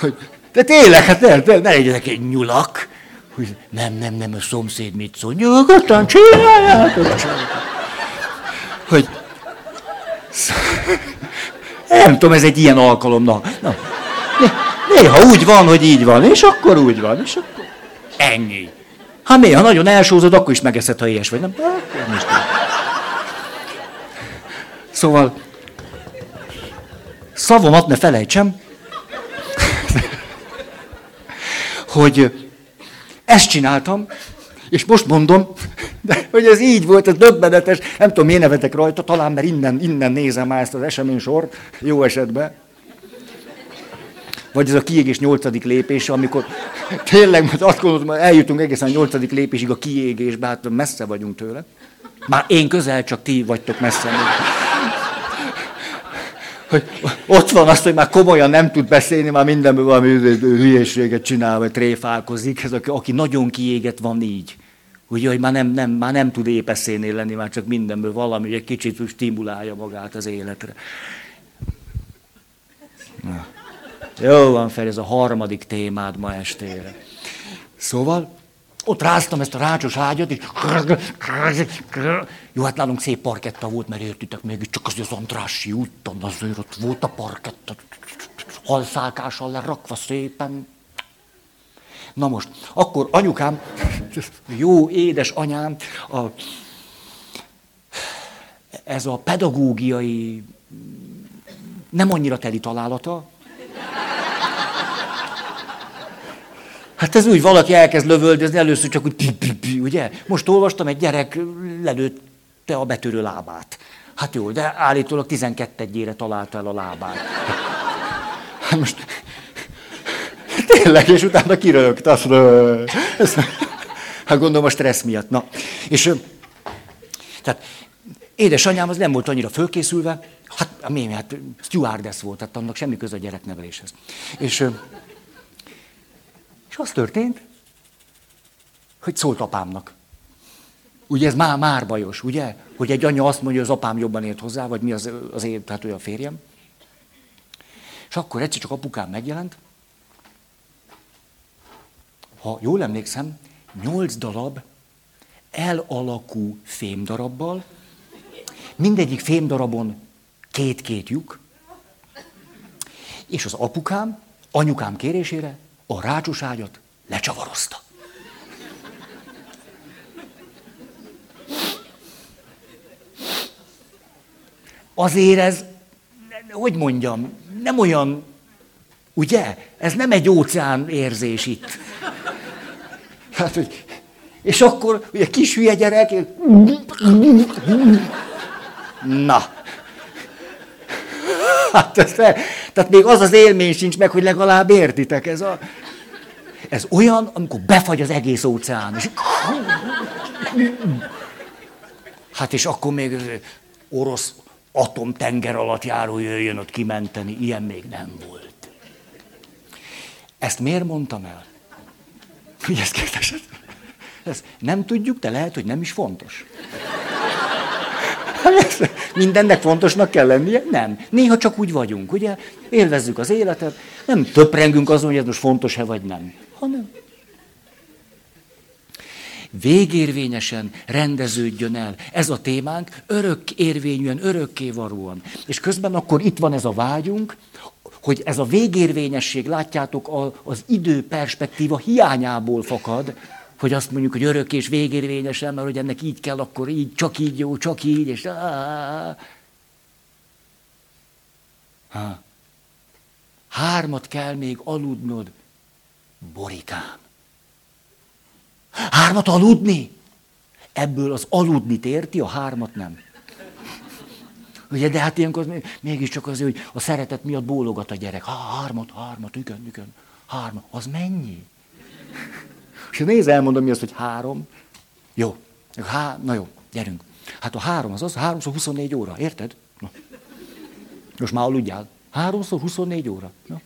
Hogy, de tényleg, hát ne, ne, ne legyenek egy nyulak. Hogy nem, nem, nem, a szomszéd mit szól. Nyugodtan csináljátok. Hogy nem tudom, ez egy ilyen alkalom. Na, na. Néha úgy van, hogy így van, és akkor úgy van, és akkor ennyi. Ha néha nagyon elsózod, akkor is megeszed, ha ilyes vagy. Nem? nem is Szóval, szavomat ne felejtsem, hogy ezt csináltam, és most mondom, de hogy ez így volt, ez döbbenetes, nem tudom, miért nevetek rajta, talán mert innen, innen nézem már ezt az esemény sor, jó esetben. Vagy ez a kiégés nyolcadik lépése, amikor tényleg mert azt gondolom, hogy eljutunk egészen a nyolcadik lépésig a kiégésbe, hát messze vagyunk tőle. Már én közel, csak ti vagytok messze. Hogy ott van azt, hogy már komolyan nem tud beszélni, már mindenből valami hülyeséget csinál, vagy tréfálkozik. Ez aki, aki nagyon kiégett van így. Ugye, hogy már nem, nem, már nem tud épeszénél lenni, már csak mindenből valami, hogy egy kicsit stimulálja magát az életre. Na. Jó van fel, ez a harmadik témád ma estére. Szóval, ott ráztam ezt a rácsos ágyat, és... Jó, hát nálunk szép parketta volt, mert értitek, még csak az, az Andrássy úton, azért ott volt a parketta, halszálkással lerakva szépen. Na most, akkor anyukám, jó édes anyám, a, ez a pedagógiai nem annyira teli találata, Hát ez úgy, valaki elkezd lövöldözni, először csak úgy, pi, pi, pi, ugye? Most olvastam, egy gyerek lelőtte a betörő lábát. Hát jó, de állítólag 12 egyére találta el a lábát. Hát most, *laughs* tényleg, és utána kirögt, azt Hát gondolom a stressz miatt. Na, és tehát édesanyám az nem volt annyira fölkészülve, hát mi, hát stewardess volt, tehát annak semmi köze a gyerekneveléshez. És és az történt, hogy szólt apámnak. Ugye ez már, már bajos, ugye? Hogy egy anya azt mondja, hogy az apám jobban ért hozzá, vagy mi az, az én, tehát olyan férjem. És akkor egyszer csak apukám megjelent. Ha jól emlékszem, nyolc darab elalakú fémdarabbal, mindegyik fémdarabon két-két lyuk, és az apukám, anyukám kérésére a rácsos ágyat lecsavarozta. Azért ez, hogy mondjam, nem olyan, ugye? Ez nem egy óceán érzés itt. Hát, hogy, és akkor ugye kis hülye gyerek, na. *laughs* Hát ez, tehát még az az élmény sincs meg, hogy legalább értitek ez a... Ez olyan, amikor befagy az egész óceán. És... Hát és akkor még orosz atomtenger alatt járó jöjjön ott kimenteni. Ilyen még nem volt. Ezt miért mondtam el? Hogy ezt kérdezed? Ezt nem tudjuk, de lehet, hogy nem is fontos. *laughs* Mindennek fontosnak kell lennie? Nem. Néha csak úgy vagyunk, ugye? Élvezzük az életet, nem töprengünk azon, hogy ez most fontos-e vagy nem, hanem végérvényesen rendeződjön el. Ez a témánk örök érvényűen, örökké varúan. És közben akkor itt van ez a vágyunk, hogy ez a végérvényesség, látjátok, az idő perspektíva hiányából fakad, hogy azt mondjuk, hogy örök és végérvényesen, mert hogy ennek így kell, akkor így, csak így jó, csak így, és... Ha. Hármat kell még aludnod, borikám. Hármat aludni? Ebből az aludni érti, a hármat nem. Ugye, de hát ilyenkor mégiscsak azért, hogy a szeretet miatt bólogat a gyerek. Ha, hármat, hármat, igen, igen, hármat. Az mennyi? És nézd, elmondom mi az, hogy három. Jó. Há, na jó, gyerünk. Hát a három az az, háromszor 24 óra, érted? Na. Most már aludjál. Háromszor 24 óra. Na.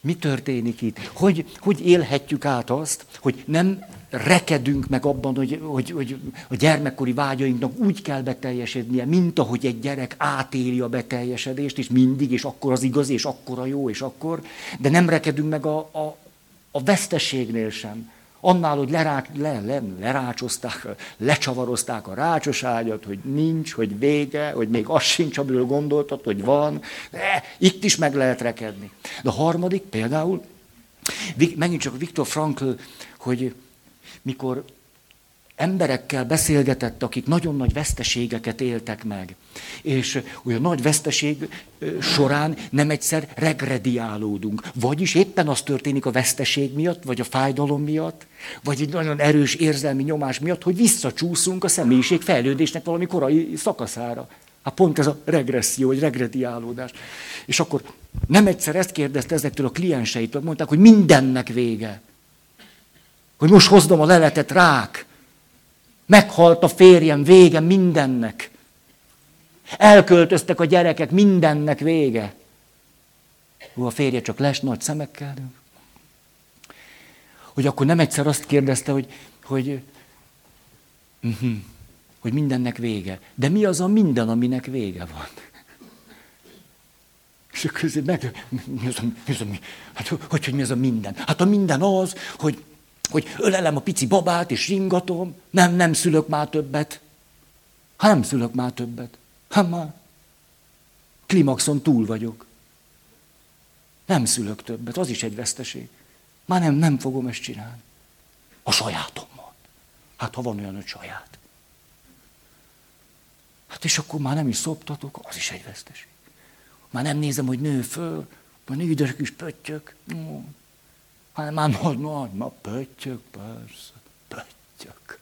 Mi történik itt? Hogy, hogy élhetjük át azt, hogy nem rekedünk meg abban, hogy, hogy, hogy a gyermekkori vágyainknak úgy kell beteljesednie, mint ahogy egy gyerek átéli a beteljesedést, és mindig, és akkor az igaz, és akkor a jó, és akkor, de nem rekedünk meg a, a, a veszteségnél sem. Annál, hogy lerá, le, le, lerácsozták, lecsavarozták a rácsos ágyat, hogy nincs, hogy vége, hogy még az sincs, amiről gondoltad, hogy van. De itt is meg lehet rekedni. De a harmadik például, megint csak Viktor Frankl, hogy mikor emberekkel beszélgetett, akik nagyon nagy veszteségeket éltek meg. És olyan nagy veszteség során nem egyszer regrediálódunk. Vagyis éppen az történik a veszteség miatt, vagy a fájdalom miatt, vagy egy nagyon erős érzelmi nyomás miatt, hogy visszacsúszunk a személyiség fejlődésnek valami korai szakaszára. Hát pont ez a regresszió, vagy regrediálódás. És akkor nem egyszer ezt kérdezte ezektől a klienseitől, mondták, hogy mindennek vége. Hogy most hozdom a leletet rák. Meghalt a férjem, vége mindennek. Elköltöztek a gyerekek, mindennek vége. Hú, a férje csak les nagy szemekkel. hogy akkor nem egyszer azt kérdezte, hogy, hogy, uh-huh, hogy mindennek vége. De mi az a minden, aminek vége van? És akkor meg, mi az a, mi az a? Hát hogy, hogy mi az a minden? Hát a minden az, hogy, hogy ölelem a pici babát, és ringatom, nem, nem szülök már többet. Hát nem szülök már többet. Hát már klimaxon túl vagyok. Nem szülök többet, az is egy veszteség. Már nem, nem fogom ezt csinálni. A sajátommal. Hát ha van olyan, hogy saját. Hát és akkor már nem is szoptatok, az is egy veszteség. Már nem nézem, hogy nő föl, van üdös kis pöttyök. Hát már nagy, nagy, ma pöttyök, persze, pöttyök.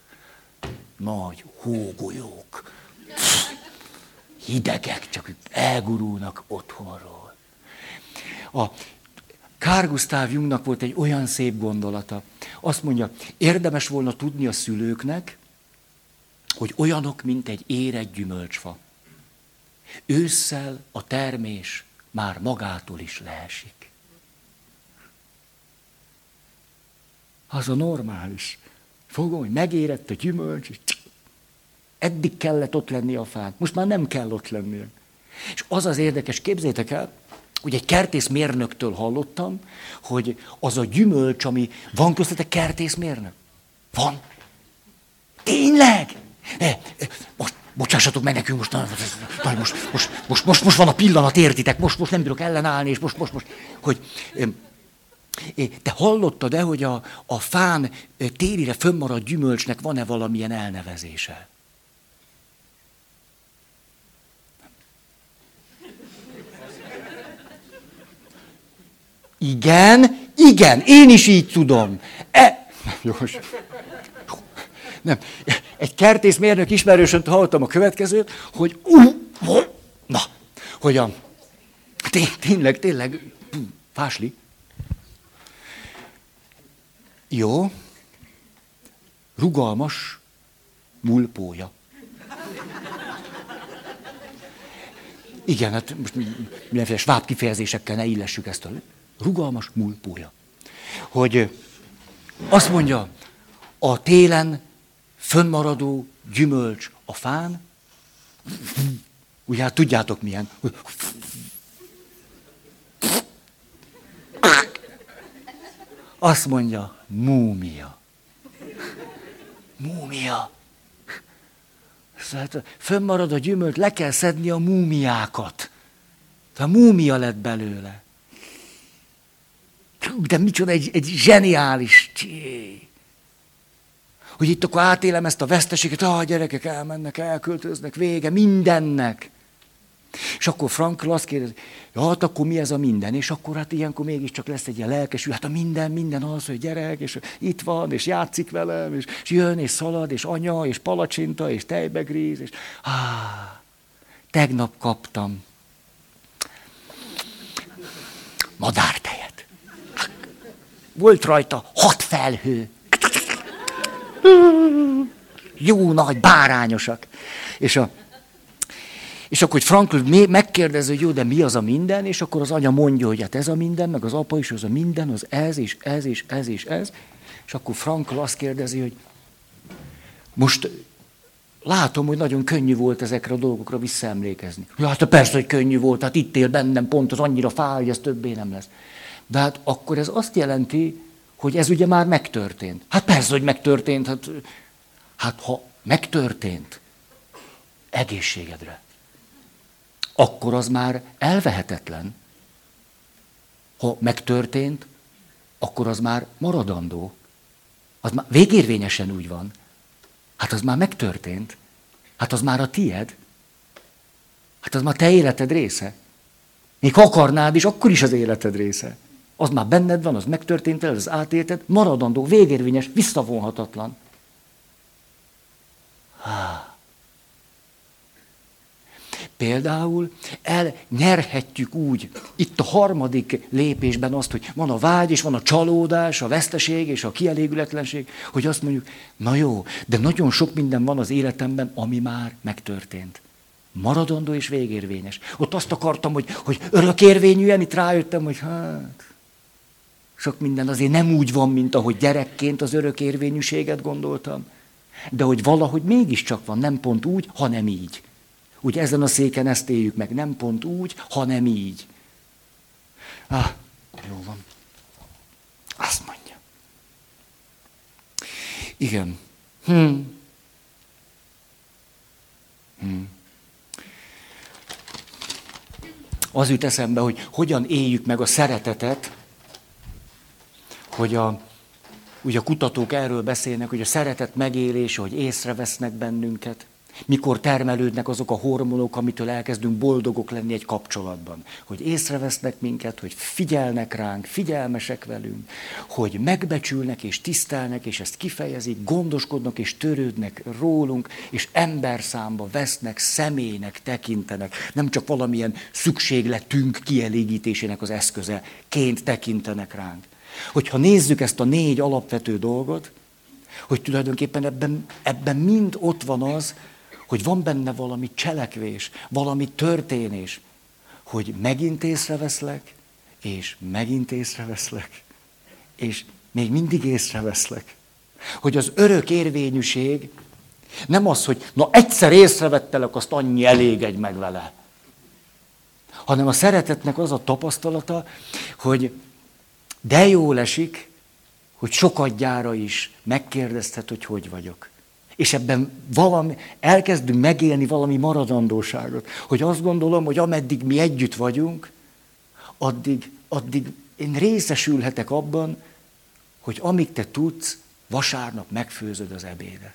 Nagy hógolyók. Hidegek, csak elgurulnak otthonról. A Kár Gustav Jungnak volt egy olyan szép gondolata. Azt mondja, érdemes volna tudni a szülőknek, hogy olyanok, mint egy érett gyümölcsfa. Ősszel a termés már magától is leesik. Az a normális. Fogom, hogy megérett a gyümölcs, és eddig kellett ott lenni a fán. Most már nem kell ott lennie. És az az érdekes, képzétek el, hogy egy kertészmérnöktől hallottam, hogy az a gyümölcs, ami van köztetek kertészmérnök? Van. Tényleg? Ne, most bocsássatok meg nekünk, most, most, most, most, most, most van a pillanat, értitek, most, most nem bírok ellenállni, és most, most, most, hogy te hallottad-e, hogy a, a fán térire fönnmaradt gyümölcsnek van-e valamilyen elnevezése? Igen, igen, én is így tudom. E... Jós. Nem. Egy kertészmérnök ismerősönt hallottam a következőt, hogy uh, na, hogy a, tényleg, tényleg, fásli. Jó, rugalmas mulpója. Igen, hát most mindenféle sváb kifejezésekkel ne illessük ezt a rugalmas mulpója. Hogy azt mondja, a télen fönnmaradó gyümölcs a fán, ugye hát tudjátok milyen. Azt mondja, múmia. Múmia. Szóval fönnmarad a gyümölcs, le kell szedni a múmiákat. A múmia lett belőle. De micsoda egy, egy zseniális csé. Hogy itt akkor átélem ezt a veszteséget, ah, gyerekek elmennek, elköltöznek, vége mindennek. És akkor Frankl azt kérdezi, ja, hát akkor mi ez a minden? És akkor hát ilyenkor mégiscsak lesz egy ilyen lelkesű, hát a minden, minden az, hogy gyerek, és itt van, és játszik velem, és, és jön, és szalad, és anya, és palacsinta, és tejbegríz, és ah, tegnap kaptam madártejet. Volt rajta hat felhő. Jó nagy, bárányosak. És, a, és akkor, hogy Frankl megkérdezi, hogy jó, de mi az a minden, és akkor az anya mondja, hogy hát ez a minden, meg az apa is az a minden, az ez, és ez, és ez, és ez. És akkor Frankl azt kérdezi, hogy most látom, hogy nagyon könnyű volt ezekre a dolgokra visszaemlékezni. Ja, hát persze, hogy könnyű volt, hát itt él bennem pont, az annyira fáj, hogy ez többé nem lesz. De hát akkor ez azt jelenti, hogy ez ugye már megtörtént. Hát persze, hogy megtörtént. Hát, hát ha megtörtént egészségedre, akkor az már elvehetetlen. Ha megtörtént, akkor az már maradandó. Az már végérvényesen úgy van. Hát az már megtörtént. Hát az már a tied. Hát az már te életed része. Még ha akarnád is, akkor is az életed része. Az már benned van, az megtörtént el, az átélted, maradandó, végérvényes, visszavonhatatlan. Például elnyerhetjük úgy, itt a harmadik lépésben azt, hogy van a vágy, és van a csalódás, a veszteség és a kielégületlenség, hogy azt mondjuk, na jó, de nagyon sok minden van az életemben, ami már megtörtént. Maradandó és végérvényes. Ott azt akartam, hogy, hogy örökérvényűen, itt rájöttem, hogy hát, sok minden azért nem úgy van, mint ahogy gyerekként az örök érvényűséget gondoltam, de hogy valahogy mégiscsak van, nem pont úgy, hanem így. Úgy ezen a széken ezt éljük meg, nem pont úgy, hanem így. Ah, jó van. Azt mondja. Igen. Hm. Hm. Az jut eszembe, hogy hogyan éljük meg a szeretetet, hogy a, ugye a kutatók erről beszélnek, hogy a szeretet megélése, hogy észrevesznek bennünket, mikor termelődnek azok a hormonok, amitől elkezdünk boldogok lenni egy kapcsolatban. Hogy észrevesznek minket, hogy figyelnek ránk, figyelmesek velünk, hogy megbecsülnek és tisztelnek, és ezt kifejezik, gondoskodnak és törődnek rólunk, és ember számba vesznek, személynek tekintenek, nem csak valamilyen szükségletünk kielégítésének az eszköze, ként tekintenek ránk. Hogyha nézzük ezt a négy alapvető dolgot, hogy tulajdonképpen ebben, ebben mind ott van az, hogy van benne valami cselekvés, valami történés, hogy megint észreveszlek, és megint észreveszlek, és még mindig észreveszlek. Hogy az örök érvényűség nem az, hogy na egyszer észrevettelek, azt annyi elégedj meg vele. Hanem a szeretetnek az a tapasztalata, hogy de jól esik, hogy sokadjára is megkérdezted, hogy hogy vagyok. És ebben valami, elkezdünk megélni valami maradandóságot. Hogy azt gondolom, hogy ameddig mi együtt vagyunk, addig, addig én részesülhetek abban, hogy amíg te tudsz, vasárnap megfőzöd az ebédet.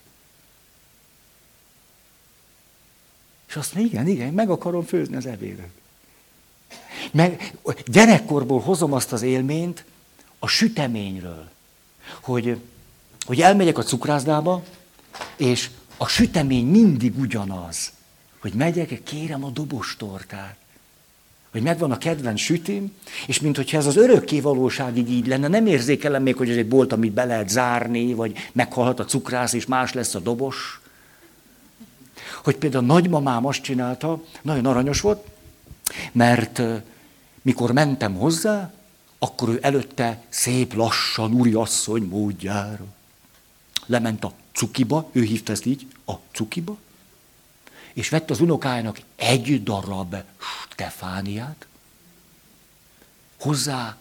És azt mondja, igen, igen, meg akarom főzni az ebédet. Meg gyerekkorból hozom azt az élményt a süteményről, hogy, hogy elmegyek a cukrászdába, és a sütemény mindig ugyanaz, hogy megyek, kérem a dobostortát. Hogy megvan a kedvenc sütim, és mintha ez az örökké valóságig így lenne, nem érzékelem még, hogy ez egy bolt, amit be lehet zárni, vagy meghalhat a cukrász, és más lesz a dobos. Hogy például nagymamám azt csinálta, nagyon aranyos volt, mert mikor mentem hozzá, akkor ő előtte szép lassan, úriasszony módjára. Lement a cukiba, ő hívta ezt így, a cukiba, és vett az unokájának egy darab Stefániát, hozzá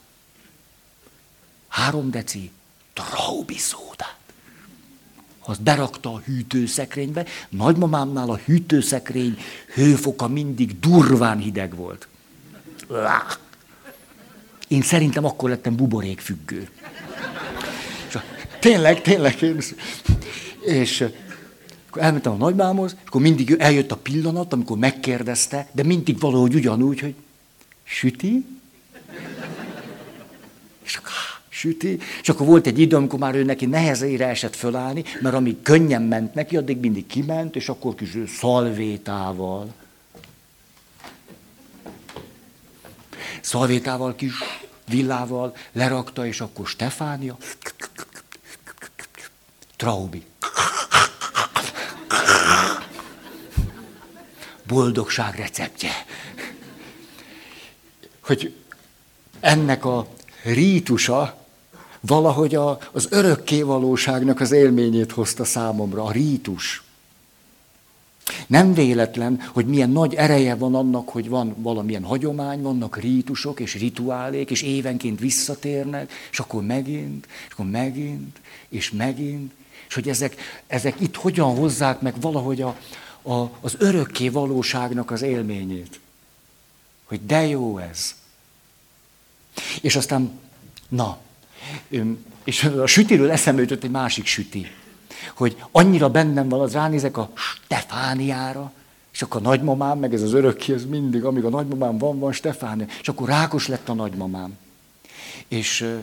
három deci traubi szódát. Azt berakta a hűtőszekrénybe. Nagymamámnál a hűtőszekrény hőfoka mindig durván hideg volt. Én szerintem akkor lettem buborékfüggő. Tényleg, tényleg. Én... És akkor elmentem a nagymámhoz, akkor mindig eljött a pillanat, amikor megkérdezte, de mindig valahogy ugyanúgy, hogy süti? És akkor, süti. És akkor volt egy idő, amikor már ő neki nehezére esett fölállni, mert amíg könnyen ment neki, addig mindig kiment, és akkor kis szalvétával. Szalvétával, kis villával lerakta, és akkor Stefánia. Traubi. Boldogság receptje. Hogy ennek a rítusa valahogy a, az örökkévalóságnak az élményét hozta számomra, a rítus. Nem véletlen, hogy milyen nagy ereje van annak, hogy van valamilyen hagyomány, vannak rítusok és rituálék, és évenként visszatérnek, és akkor megint, és akkor megint, és megint, és hogy ezek, ezek itt hogyan hozzák meg valahogy a, a, az örökké valóságnak az élményét. Hogy de jó ez. És aztán, na, és a sütiről eszembe jutott egy másik süti, hogy annyira bennem van, az ránézek a Stefániára, és akkor a nagymamám, meg ez az örökké, ez mindig, amíg a nagymamám van, van Stefánia. És akkor rákos lett a nagymamám. És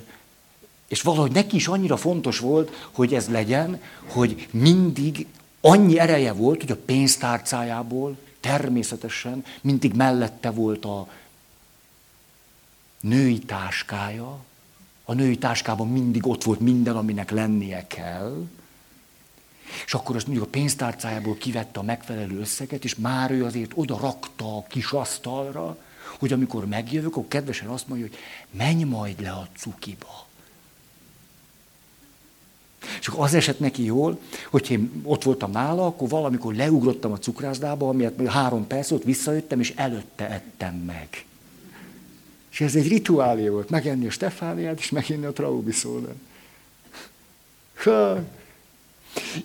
és valahogy neki is annyira fontos volt, hogy ez legyen, hogy mindig annyi ereje volt, hogy a pénztárcájából természetesen mindig mellette volt a női táskája. A női táskában mindig ott volt minden, aminek lennie kell. És akkor azt mondjuk a pénztárcájából kivette a megfelelő összeget, és már ő azért oda rakta a kis asztalra, hogy amikor megjövök, akkor kedvesen azt mondja, hogy menj majd le a cukiba És akkor az esett neki jól, hogy én ott voltam nála, akkor valamikor leugrottam a cukrászdába, amiért három perc ott visszajöttem, és előtte ettem meg. És ez egy rituálé volt, megenni a Stefániát, és meginni a Traubiszódát.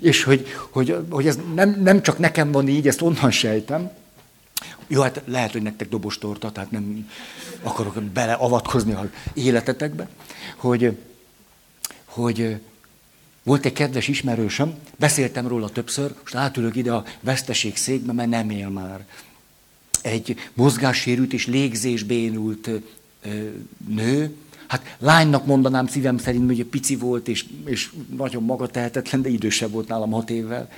És hogy, hogy, hogy ez nem, nem csak nekem van így, ezt onnan sejtem. Jó, hát lehet, hogy nektek dobos torta, tehát nem akarok beleavatkozni az életetekbe, hogy, hogy volt egy kedves ismerősöm, beszéltem róla többször, most átülök ide a veszteség székbe, mert nem él már. Egy mozgássérült és légzésbénult nő, hát lánynak mondanám szívem szerint, hogy pici volt, és, és nagyon magatehetetlen, de idősebb volt nálam hat évvel.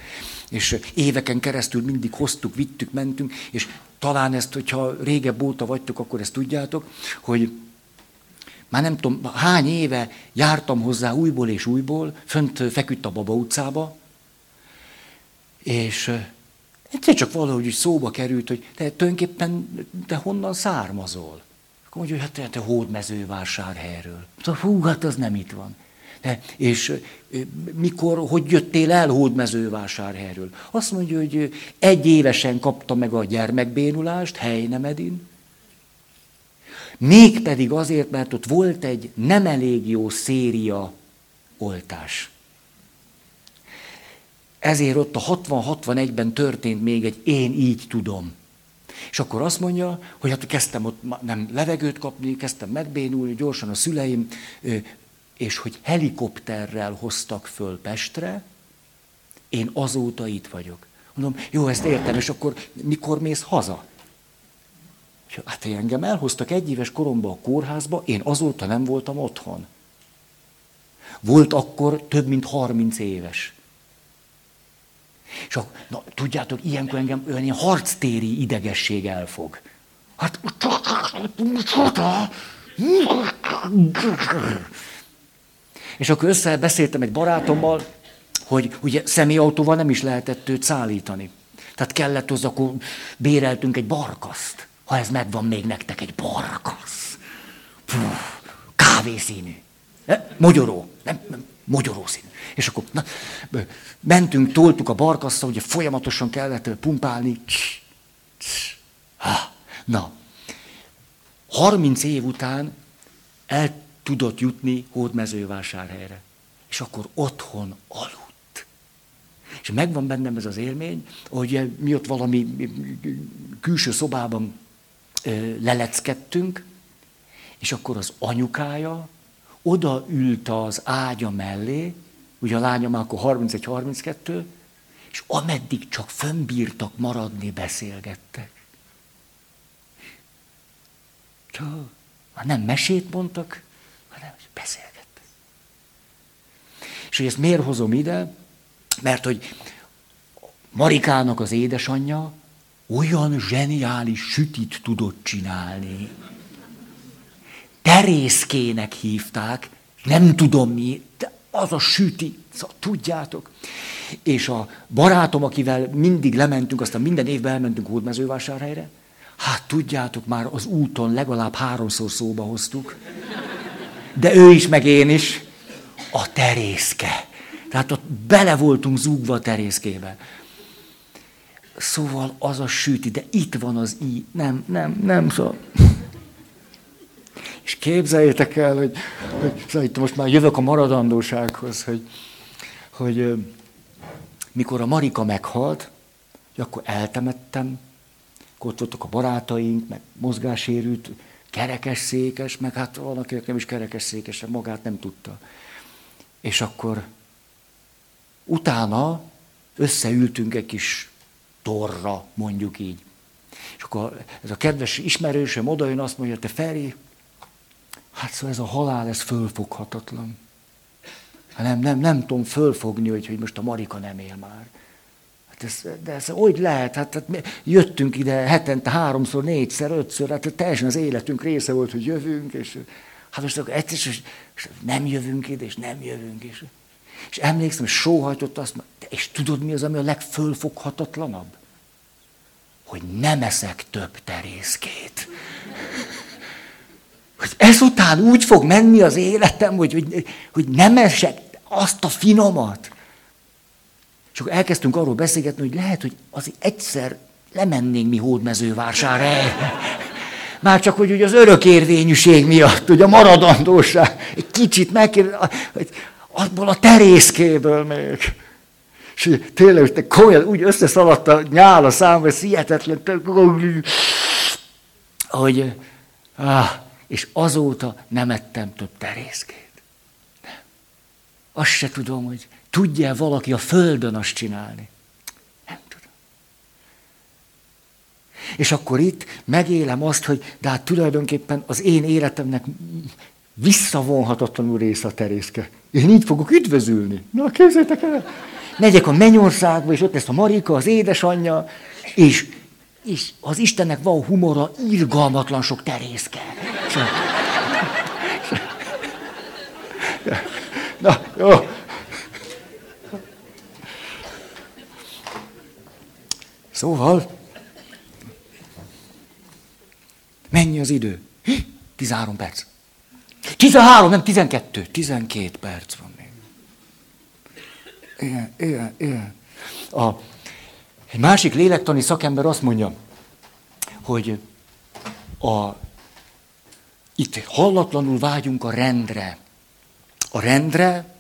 És éveken keresztül mindig hoztuk, vittük, mentünk, és talán ezt, hogyha régebb óta vagytok, akkor ezt tudjátok, hogy már nem tudom, hány éve jártam hozzá újból és újból, fönt feküdt a Baba utcába, és egyszer csak valahogy szóba került, hogy te tulajdonképpen te honnan származol? Akkor mondja, hogy hát te hódmezővásárhelyről. Hú, hát az nem itt van. De, és mikor, hogy jöttél el hódmezővásárhelyről? Azt mondja, hogy egy évesen kapta meg a gyermekbénulást Helynemedin, Mégpedig azért, mert ott volt egy nem elég jó széria oltás. Ezért ott a 60-61-ben történt még egy én így tudom. És akkor azt mondja, hogy hát kezdtem ott nem levegőt kapni, kezdtem megbénulni, gyorsan a szüleim, és hogy helikopterrel hoztak föl Pestre, én azóta itt vagyok. Mondom, jó, ezt értem, és akkor mikor mész haza? Hát engem elhoztak egy éves koromban a kórházba, én azóta nem voltam otthon. Volt akkor több mint 30 éves. És a, na, tudjátok, ilyenkor engem olyan ilyen harctéri idegesség elfog. Hát, és akkor összebeszéltem egy barátommal, hogy ugye személyautóval nem is lehetett őt szállítani. Tehát kellett hozzá, akkor béreltünk egy barkaszt ha ez megvan még nektek, egy barkasz. kávészínű. Mogyoró. Nem, nem, mogyoró színű. És akkor na, mentünk, toltuk a barkaszta, ugye folyamatosan kellett pumpálni. Na, 30 év után el tudott jutni Hódmezővásárhelyre. És akkor otthon aludt. És megvan bennem ez az élmény, hogy mi ott valami külső szobában leleckedtünk, és akkor az anyukája oda ült az ágya mellé, ugye a lányom akkor 31-32, és ameddig csak fönnbírtak maradni, beszélgettek. Csak, nem mesét mondtak, hanem beszélgettek. És hogy ezt miért hozom ide? Mert hogy Marikának az édesanyja olyan zseniális sütit tudott csinálni. Terészkének hívták, nem tudom mi, de az a süti, szóval tudjátok. És a barátom, akivel mindig lementünk, aztán minden évben elmentünk Hódmezővásárhelyre, hát tudjátok, már az úton legalább háromszor szóba hoztuk. De ő is, meg én is. A terészke. Tehát ott bele voltunk zúgva a terészkébe. Szóval az a süti, de itt van az i. Nem, nem, nem, szóval. És képzeljétek el, hogy, hogy szóval itt most már jövök a maradandósághoz, hogy, hogy mikor a Marika meghalt, akkor eltemettem, akkor ott voltak a barátaink, meg mozgásérült, kerekes székes, meg hát van, akinek nem is kerekes székes, magát nem tudta. És akkor utána összeültünk egy kis torra, mondjuk így. És akkor ez a kedves ismerősöm odajön, azt mondja, te Feri, hát szóval ez a halál, ez fölfoghatatlan. Hát nem, nem, nem tudom fölfogni, hogy, hogy most a Marika nem él már. Hát ez, de ez hogy lehet? Hát, hát mi jöttünk ide hetente háromszor, négyszer, ötször, hát teljesen az életünk része volt, hogy jövünk, és hát most akkor egyszer, és nem jövünk ide, és nem jövünk, és és emlékszem, hogy sóhajtott azt, és tudod mi az, ami a legfölfoghatatlanabb? Hogy nem eszek több terészkét. *laughs* Hogy ezután úgy fog menni az életem, hogy, hogy, hogy nem esek, azt a finomat. És akkor elkezdtünk arról beszélgetni, hogy lehet, hogy azért egyszer lemennénk mi hódmezővásárra. *laughs* Már csak, hogy ugye az örökérvényűség miatt, ugye a maradandóság, egy kicsit megkérdez, hogy abból a terészkéből még. És tényleg, te komolyan úgy összeszaladt a nyál a szám, ez hihetetlen, hogy, ah, és azóta nem ettem több terészkét. Nem. Azt se tudom, hogy tudja valaki a földön azt csinálni. Nem tudom. És akkor itt megélem azt, hogy de hát tulajdonképpen az én életemnek visszavonhatatlanul része a terészke. Én így fogok üdvözülni. Na, képzeljétek el! Megyek a mennyországba, és ott lesz a Marika, az édesanyja, és, és az Istennek van humora, irgalmatlan sok terészke. Na, jó. Szóval, mennyi az idő? 13 perc. 13, nem 12. 12 perc van még. Igen, igen, igen. A, egy másik lélektani szakember azt mondja, hogy a, itt hallatlanul vágyunk a rendre. A rendre,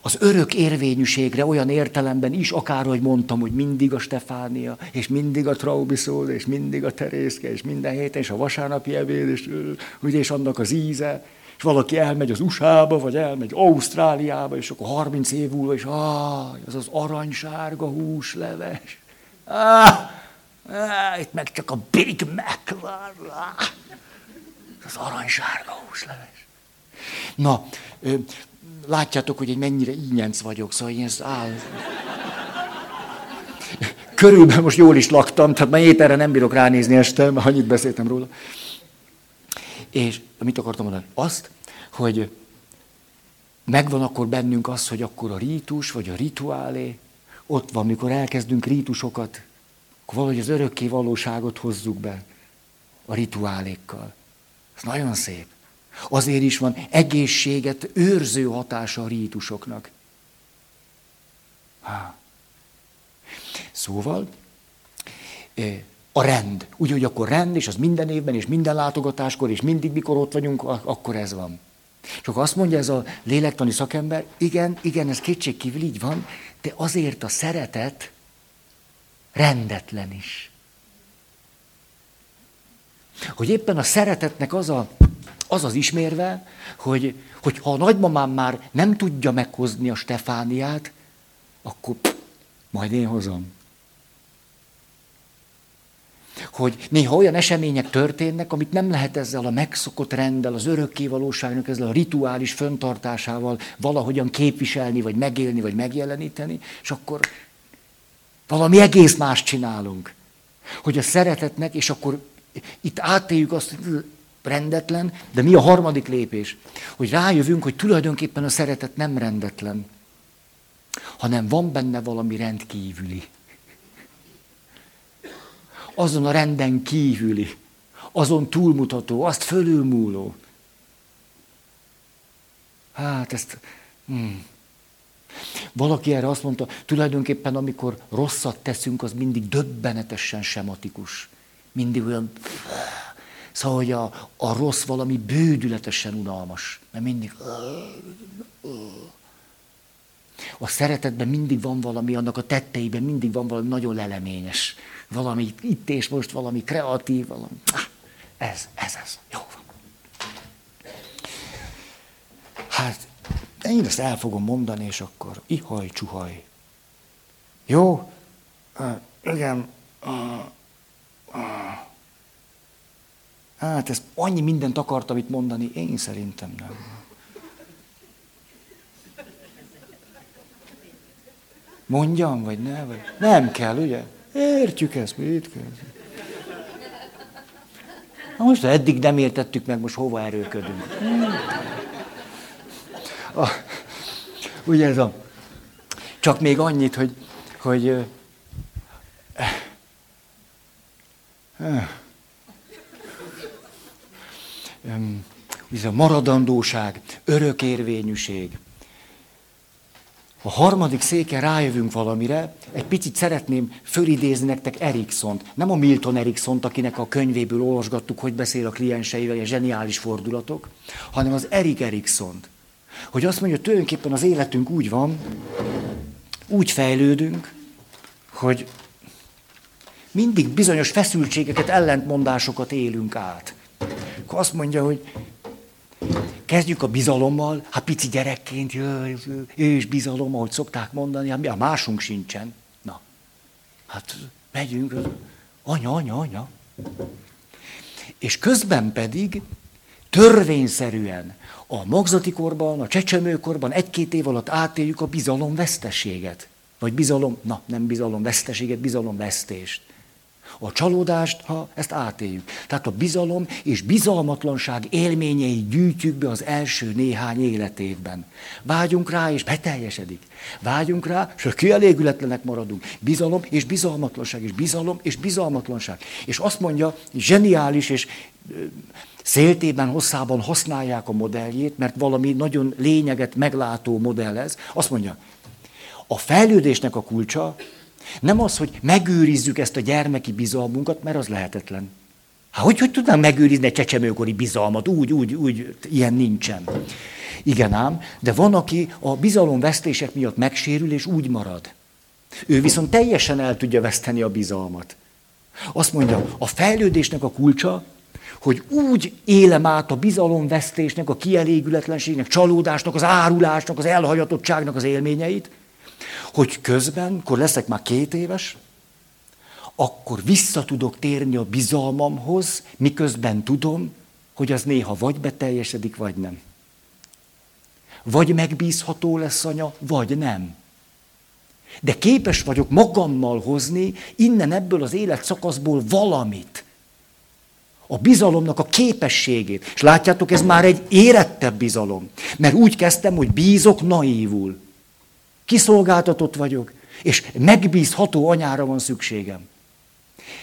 az örök érvényűségre olyan értelemben is, akárhogy mondtam, hogy mindig a Stefánia, és mindig a Traubiszód, és mindig a Terészke, és minden héten, és a vasárnapi ebéd, és, ugye, és annak az íze, valaki elmegy az USA-ba, vagy elmegy Ausztráliába, és akkor 30 év múlva, és ah, az az aranysárga húsleves. Ah, ah, itt meg csak a Big Mac van. Ah, az aranysárga húsleves. Na, látjátok, hogy egy mennyire ínyenc vagyok, szóval én áll. Körülbelül most jól is laktam, tehát már ételre nem bírok ránézni este, mert annyit beszéltem róla. És mit akartam mondani? Azt, hogy megvan akkor bennünk az, hogy akkor a rítus, vagy a rituálé, ott van, mikor elkezdünk rítusokat, akkor valahogy az örökké valóságot hozzuk be a rituálékkal. Ez nagyon szép. Azért is van egészséget őrző hatása a rítusoknak. Há. Szóval, a rend. Úgy, hogy akkor rend, és az minden évben, és minden látogatáskor, és mindig, mikor ott vagyunk, akkor ez van. Csak azt mondja ez a lélektani szakember, igen, igen, ez kétségkívül így van, de azért a szeretet rendetlen is. Hogy éppen a szeretetnek az a, az, az ismérve, hogy, hogy ha a nagymamám már nem tudja meghozni a Stefániát, akkor pff, majd én hozom hogy néha olyan események történnek, amit nem lehet ezzel a megszokott renddel, az örökkévalóságnak, ezzel a rituális föntartásával valahogyan képviselni, vagy megélni, vagy megjeleníteni, és akkor valami egész más csinálunk. Hogy a szeretetnek, és akkor itt átéljük azt, hogy rendetlen, de mi a harmadik lépés? Hogy rájövünk, hogy tulajdonképpen a szeretet nem rendetlen, hanem van benne valami rendkívüli azon a renden kívüli, azon túlmutató, azt fölülmúló. Hát ezt... Hmm. Valaki erre azt mondta, tulajdonképpen amikor rosszat teszünk, az mindig döbbenetesen sematikus. Mindig olyan... Szóval, hogy a, a rossz valami bődületesen unalmas. Mert mindig... A szeretetben mindig van valami, annak a tetteiben mindig van valami nagyon leleményes valami itt és most, valami kreatív, valami... Ez, ez, ez. Jó van. Hát, én ezt el fogom mondani, és akkor ihaj, csuhaj. Jó? Uh, igen. Uh, uh. Hát, ez annyi mindent akartam itt mondani, én szerintem nem. Mondjam, vagy ne? Vagy... Nem kell, ugye? Értjük ezt, mit kell? Na most eddig nem értettük meg, most hova erőködünk. A, ugye ez a... Csak még annyit, hogy, hogy ez a maradandóság, örökérvényűség. A harmadik széken rájövünk valamire, egy picit szeretném fölidézni nektek Eriksont. Nem a Milton Eriksont, akinek a könyvéből olvasgattuk, hogy beszél a klienseivel, a zseniális fordulatok, hanem az Erik Eriksont. Hogy azt mondja, tulajdonképpen az életünk úgy van, úgy fejlődünk, hogy mindig bizonyos feszültségeket, ellentmondásokat élünk át. Akkor azt mondja, hogy Kezdjük a bizalommal, hát pici gyerekként, jöjj, és bizalom, ahogy szokták mondani, hát mi a másunk sincsen. Na, hát megyünk, anya, anya, anya. És közben pedig törvényszerűen a magzati korban, a csecsemőkorban egy-két év alatt átéljük a bizalom veszteséget. Vagy bizalom, na nem bizalom veszteséget, bizalom vesztést a csalódást, ha ezt átéljük. Tehát a bizalom és bizalmatlanság élményeit gyűjtjük be az első néhány életévben. Vágyunk rá, és beteljesedik. Vágyunk rá, és kielégületlenek maradunk. Bizalom és bizalmatlanság, és bizalom és bizalmatlanság. És azt mondja, zseniális és széltében, hosszában használják a modelljét, mert valami nagyon lényeget meglátó modell ez. Azt mondja, a fejlődésnek a kulcsa nem az, hogy megőrizzük ezt a gyermeki bizalmunkat, mert az lehetetlen. Hát hogy, hogy tudnám megőrizni egy csecsemőkori bizalmat? Úgy, úgy, úgy, ilyen nincsen. Igen ám, de van, aki a bizalomvesztések miatt megsérül, és úgy marad. Ő viszont teljesen el tudja veszteni a bizalmat. Azt mondja, a fejlődésnek a kulcsa, hogy úgy élem át a bizalomvesztésnek, a kielégületlenségnek, csalódásnak, az árulásnak, az elhajatottságnak az élményeit, hogy közben, akkor leszek már két éves, akkor vissza tudok térni a bizalmamhoz, miközben tudom, hogy az néha vagy beteljesedik, vagy nem. Vagy megbízható lesz anya, vagy nem. De képes vagyok magammal hozni innen ebből az életszakaszból valamit. A bizalomnak a képességét. És látjátok, ez már egy érettebb bizalom. Mert úgy kezdtem, hogy bízok naívul. Kiszolgáltatott vagyok, és megbízható anyára van szükségem.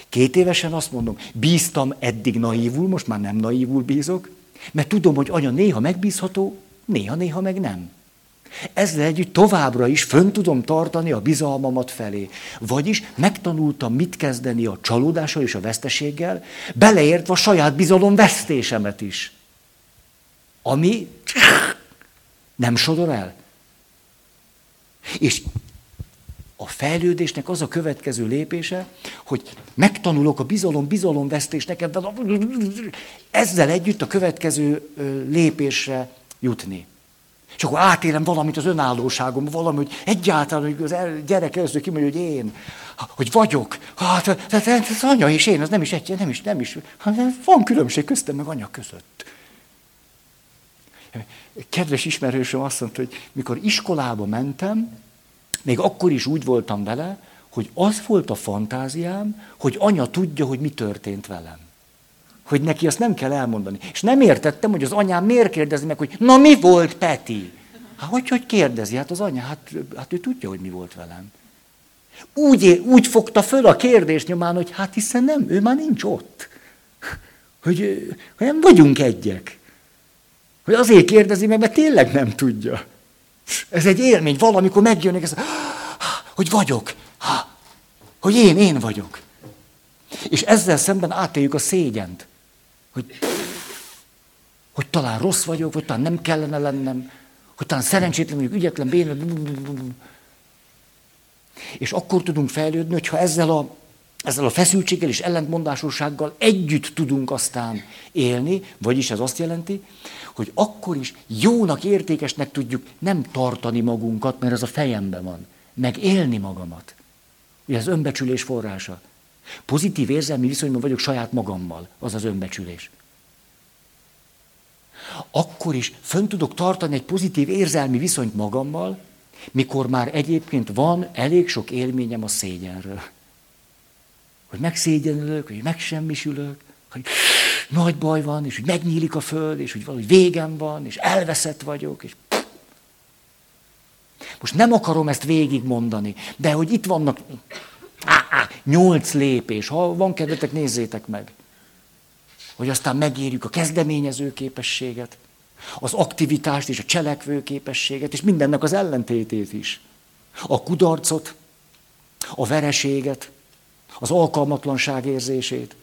Két évesen azt mondom, bíztam eddig naívul, most már nem naívul bízok, mert tudom, hogy anya néha megbízható, néha-néha meg nem. Ezzel együtt továbbra is fönn tudom tartani a bizalmamat felé. Vagyis megtanultam mit kezdeni a csalódással és a veszteséggel, beleértve a saját bizalom vesztésemet is. Ami nem sodor el. És a fejlődésnek az a következő lépése, hogy megtanulok a bizalom, bizalomvesztés nekem, ezzel együtt a következő lépésre jutni. És akkor átélem valamit az önállóságom, valami, hogy egyáltalán, hogy az gyerek először kimondja, hogy én, hogy vagyok. Hát, tehát az anya és én, az nem is egy, nem is, nem is. Hát van különbség köztem meg anya között. Kedves ismerősöm azt mondta, hogy mikor iskolába mentem, még akkor is úgy voltam vele, hogy az volt a fantáziám, hogy anya tudja, hogy mi történt velem. Hogy neki azt nem kell elmondani. És nem értettem, hogy az anyám miért kérdezi meg, hogy na mi volt Peti? Hát hogy, hogy kérdezi? Hát az anya, hát, hát ő tudja, hogy mi volt velem. Úgy, úgy fogta föl a kérdés nyomán, hogy hát hiszen nem, ő már nincs ott. Hogy, hogy nem vagyunk egyek. Hogy azért kérdezi meg, mert tényleg nem tudja. Ez egy élmény, valamikor megjönnek, ez, hogy vagyok, hogy én, én vagyok. És ezzel szemben átéljük a szégyent, hogy, hogy talán rossz vagyok, vagy talán nem kellene lennem, hogy talán szerencsétlen vagyok, ügyetlen, bénő. És akkor tudunk fejlődni, hogyha ezzel a, ezzel a feszültséggel és ellentmondásossággal együtt tudunk aztán élni, vagyis ez azt jelenti, hogy akkor is jónak, értékesnek tudjuk nem tartani magunkat, mert ez a fejemben van, meg élni magamat. Ugye az önbecsülés forrása. Pozitív érzelmi viszonyban vagyok saját magammal, az az önbecsülés. Akkor is fönn tudok tartani egy pozitív érzelmi viszonyt magammal, mikor már egyébként van elég sok élményem a szégyenről. Hogy megszégyenülök, hogy megsemmisülök, hogy nagy baj van, és hogy megnyílik a föld, és hogy valahogy végem van, és elveszett vagyok, és most nem akarom ezt végigmondani, de hogy itt vannak nyolc lépés, ha van kedvetek, nézzétek meg. Hogy aztán megérjük a kezdeményező képességet, az aktivitást és a cselekvő képességet, és mindennek az ellentétét is. A kudarcot, a vereséget, az alkalmatlanság érzését,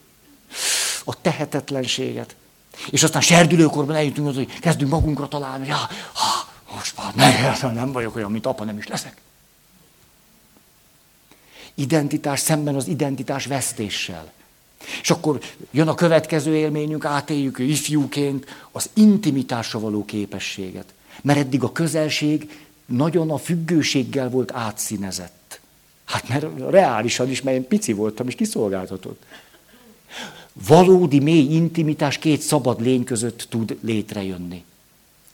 a tehetetlenséget. És aztán serdülőkorban eljutunk, hogy kezdünk magunkra találni, hogy ja, ha, most már nem, *laughs* nem vagyok olyan, mint apa, nem is leszek. Identitás szemben az identitás vesztéssel. És akkor jön a következő élményünk, átéljük ifjúként az intimitásra való képességet. Mert eddig a közelség nagyon a függőséggel volt átszínezett. Hát mert reálisan is, mert én pici voltam, és kiszolgáltatott. Valódi mély intimitás két szabad lény között tud létrejönni.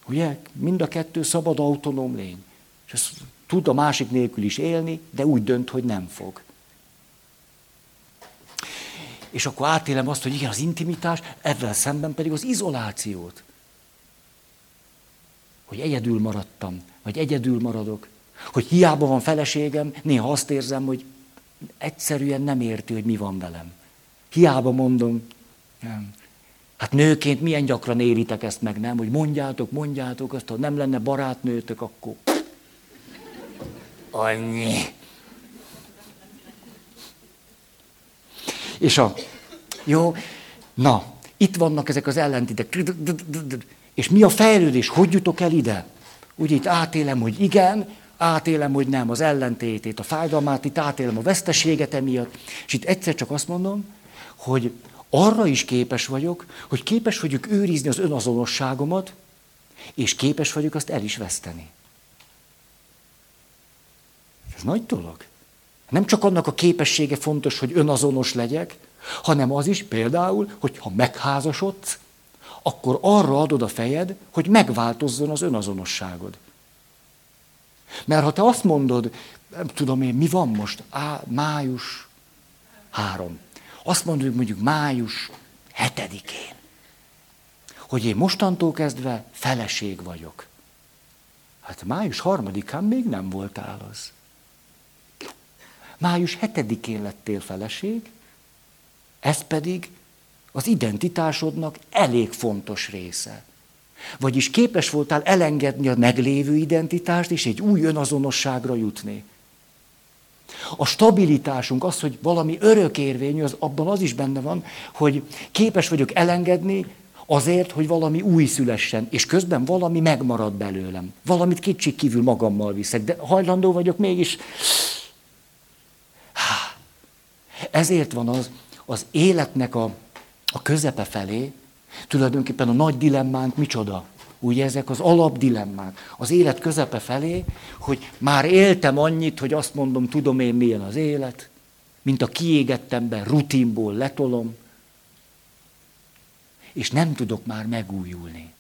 Ugye? Mind a kettő szabad, autonóm lény. És ez tud a másik nélkül is élni, de úgy dönt, hogy nem fog. És akkor átélem azt, hogy igen, az intimitás, ezzel szemben pedig az izolációt. Hogy egyedül maradtam, vagy egyedül maradok. Hogy hiába van feleségem, néha azt érzem, hogy egyszerűen nem érti, hogy mi van velem. Hiába mondom, nem. Hát nőként milyen gyakran éritek ezt meg, nem? Hogy mondjátok, mondjátok azt, ha nem lenne barátnőtök, akkor... Annyi. És a... Jó, na, itt vannak ezek az ellentétek. És mi a fejlődés? Hogy jutok el ide? Ugye itt átélem, hogy igen, átélem, hogy nem, az ellentétét, a fájdalmát, itt átélem a veszteséget emiatt. És itt egyszer csak azt mondom, hogy arra is képes vagyok, hogy képes vagyok őrizni az önazonosságomat, és képes vagyok azt el is veszteni. Ez nagy dolog. Nem csak annak a képessége fontos, hogy önazonos legyek, hanem az is például, hogy ha megházasodsz, akkor arra adod a fejed, hogy megváltozzon az önazonosságod. Mert ha te azt mondod, nem tudom én, mi van most, Á, május három. Azt mondjuk mondjuk május hetedikén, hogy én mostantól kezdve feleség vagyok. Hát május harmadikán még nem voltál az. Május hetedikén lettél feleség, ez pedig az identitásodnak elég fontos része. Vagyis képes voltál elengedni a meglévő identitást, és egy új önazonosságra jutni. A stabilitásunk, az, hogy valami örökérvényű, az, abban az is benne van, hogy képes vagyok elengedni azért, hogy valami új szülessen, és közben valami megmarad belőlem. Valamit kétség kívül magammal viszek, de hajlandó vagyok mégis. Ezért van az, az életnek a, a közepe felé, tulajdonképpen a nagy dilemmánk micsoda? Ugye ezek az alapdilemmák. Az élet közepe felé, hogy már éltem annyit, hogy azt mondom, tudom én milyen az élet, mint a kiégettemben rutinból letolom, és nem tudok már megújulni.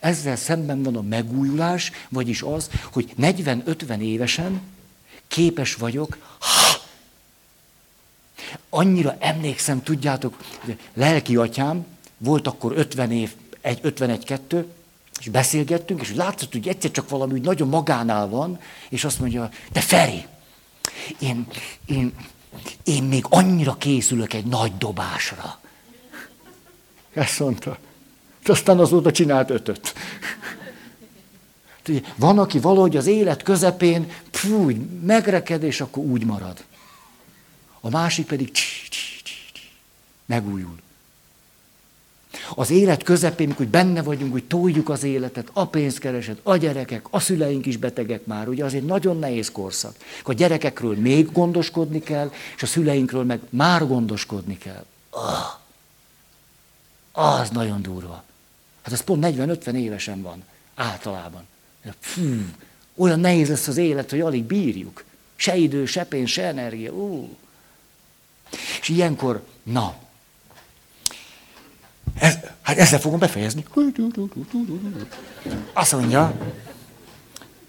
Ezzel szemben van a megújulás, vagyis az, hogy 40-50 évesen képes vagyok, ha, annyira emlékszem, tudjátok, lelki atyám, volt akkor 50 év egy 51-2, és beszélgettünk, és látszott, hogy egyszer csak valami úgy nagyon magánál van, és azt mondja, de Feri, én, én, én még annyira készülök egy nagy dobásra. Ezt mondta. És aztán azóta csinált ötöt. Van, aki valahogy az élet közepén pfú, megreked, és akkor úgy marad. A másik pedig megújul. Az élet közepén, mikor benne vagyunk, hogy toljuk az életet, a pénzkereset, a gyerekek, a szüleink is betegek már, ugye az egy nagyon nehéz korszak. A gyerekekről még gondoskodni kell, és a szüleinkről meg már gondoskodni kell. Ah, az nagyon durva. Hát ez pont 40-50 évesen van, általában. Fű, olyan nehéz lesz az élet, hogy alig bírjuk. Se idő, se pénz, se energia. Ú. És ilyenkor, na, ez, hát ezzel fogom befejezni. Azt mondja,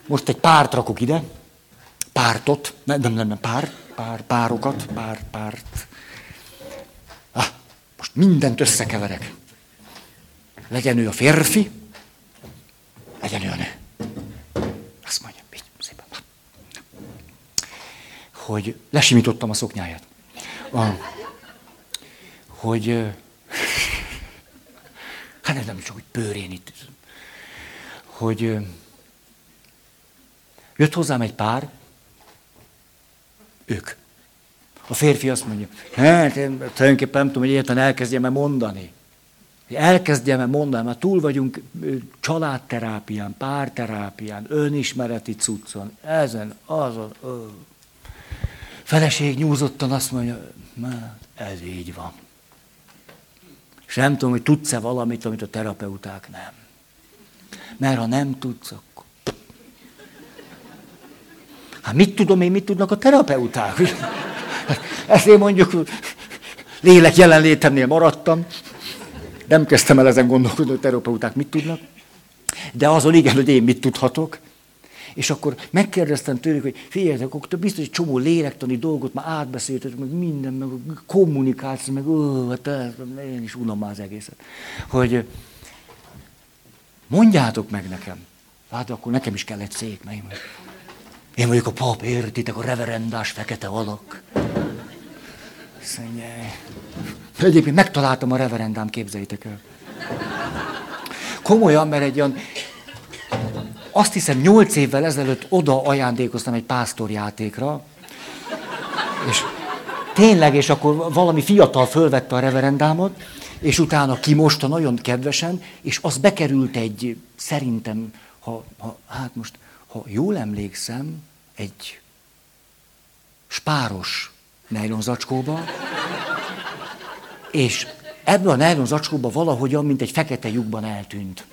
most egy párt rakok ide, pártot, nem, nem, nem, pár, pár, párokat, pár, párt. Ah, most mindent összekeverek. Legyen ő a férfi, legyen ő a nő. Azt mondja, így szépen. Hogy lesimítottam a szoknyáját. A, hogy hát nem csak, hogy pőrén itt, hogy Jött hozzám egy pár, ők. A férfi azt mondja, hát én tulajdonképpen nem tudom, hogy egyetlen elkezdjem-e mondani. Elkezdjem-e mondani, mert túl vagyunk családterápián, párterápián, önismereti cuccon, ezen, azon. Ö. Feleség nyúzottan azt mondja, ez így van. És nem tudom, hogy tudsz-e valamit, amit a terapeuták nem. Mert ha nem tudsz, akkor... Hát mit tudom én, mit tudnak a terapeuták? Én mondjuk lélek jelenlétemnél maradtam. Nem kezdtem el ezen gondolkodni, hogy terapeuták mit tudnak. De azon igen, hogy én mit tudhatok. És akkor megkérdeztem tőlük, hogy figyeljetek, akkor biztos egy csomó lélektani dolgot már átbeszéltetek, meg minden, meg kommunikáció, meg ó, hát én is unom már az egészet. Hogy mondjátok meg nekem. Hát akkor nekem is kell egy szék, meg én vagyok a pap, értitek, a reverendás fekete alak. Szennyej. Egyébként megtaláltam a reverendám, képzeljétek el. Komolyan, mert egy olyan azt hiszem, nyolc évvel ezelőtt oda ajándékoztam egy pásztorjátékra, és tényleg, és akkor valami fiatal fölvette a reverendámot, és utána kimosta nagyon kedvesen, és az bekerült egy, szerintem, ha, ha, hát most, ha jól emlékszem, egy spáros nejlonzacskóba, és ebből a nejlonzacskóba valahogyan, mint egy fekete lyukban eltűnt.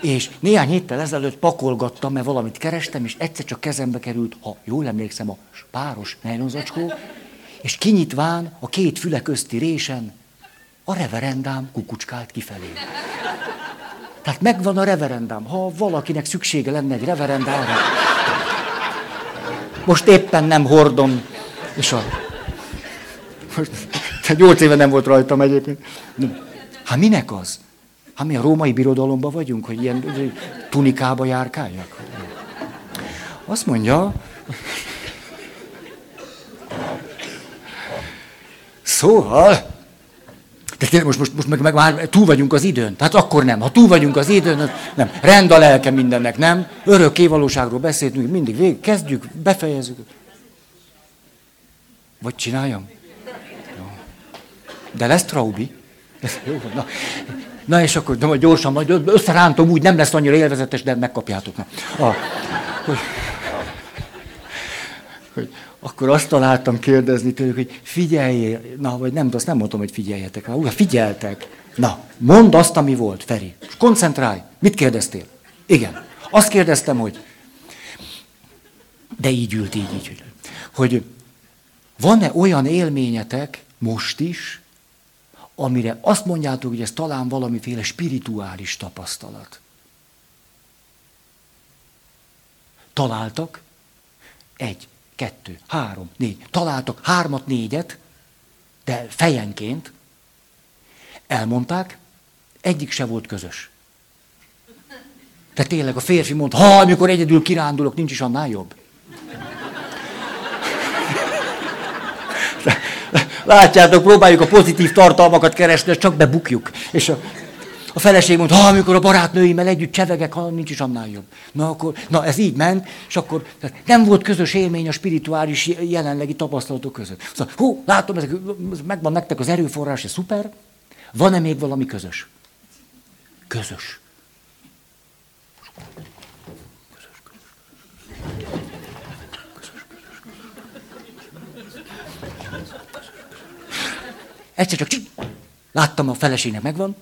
És néhány héttel ezelőtt pakolgattam, mert valamit kerestem, és egyszer csak kezembe került, ha jól emlékszem, a páros nejlonzacskó, és kinyitván a két füle közti résen a reverendám kukucskált kifelé. Tehát megvan a reverendám. Ha valakinek szüksége lenne egy reverendára, most éppen nem hordom, és a... Most, nyolc éve nem volt rajtam egyébként. Hát minek az? Hát mi a római birodalomban vagyunk, hogy ilyen tunikába járkáljak? Azt mondja, szóval, de most, most, most meg, meg már túl vagyunk az időn. Tehát akkor nem. Ha túl vagyunk az időn, nem. Rend a lelke mindennek, nem? Örök valóságról beszéltünk, mindig végig. Kezdjük, befejezzük. Vagy csináljam? De lesz traubi. Na. Na és akkor de majd gyorsan, majd összerántom, úgy nem lesz annyira élvezetes, de megkapjátok. Na. A, hogy, hogy, akkor azt találtam kérdezni tőlük, hogy figyeljél, na, vagy nem, azt nem mondtam, hogy figyeljetek, ha úgy, figyeltek. Na, mondd azt, ami volt, Feri. Koncentrálj. Mit kérdeztél? Igen. Azt kérdeztem, hogy, de így ült, így, így, hogy van-e olyan élményetek most is, amire azt mondjátok, hogy ez talán valamiféle spirituális tapasztalat. Találtak egy, kettő, három, négy. Találtak hármat, négyet, de fejenként. Elmondták, egyik se volt közös. Tehát tényleg a férfi mondta, ha, amikor egyedül kirándulok, nincs is annál jobb. Látjátok, próbáljuk a pozitív tartalmakat keresni, csak bebukjuk. És a, a feleség mondta, ha amikor a barátnőimmel együtt csevegek, ha nincs is annál jobb. Na, akkor, na ez így ment, és akkor tehát nem volt közös élmény a spirituális jelenlegi tapasztalatok között. Szóval, hú, látom, ezek, megvan nektek az erőforrás, ez szuper. Van-e még valami közös? Közös. Egyszer csak láttam a feleségnek megvan,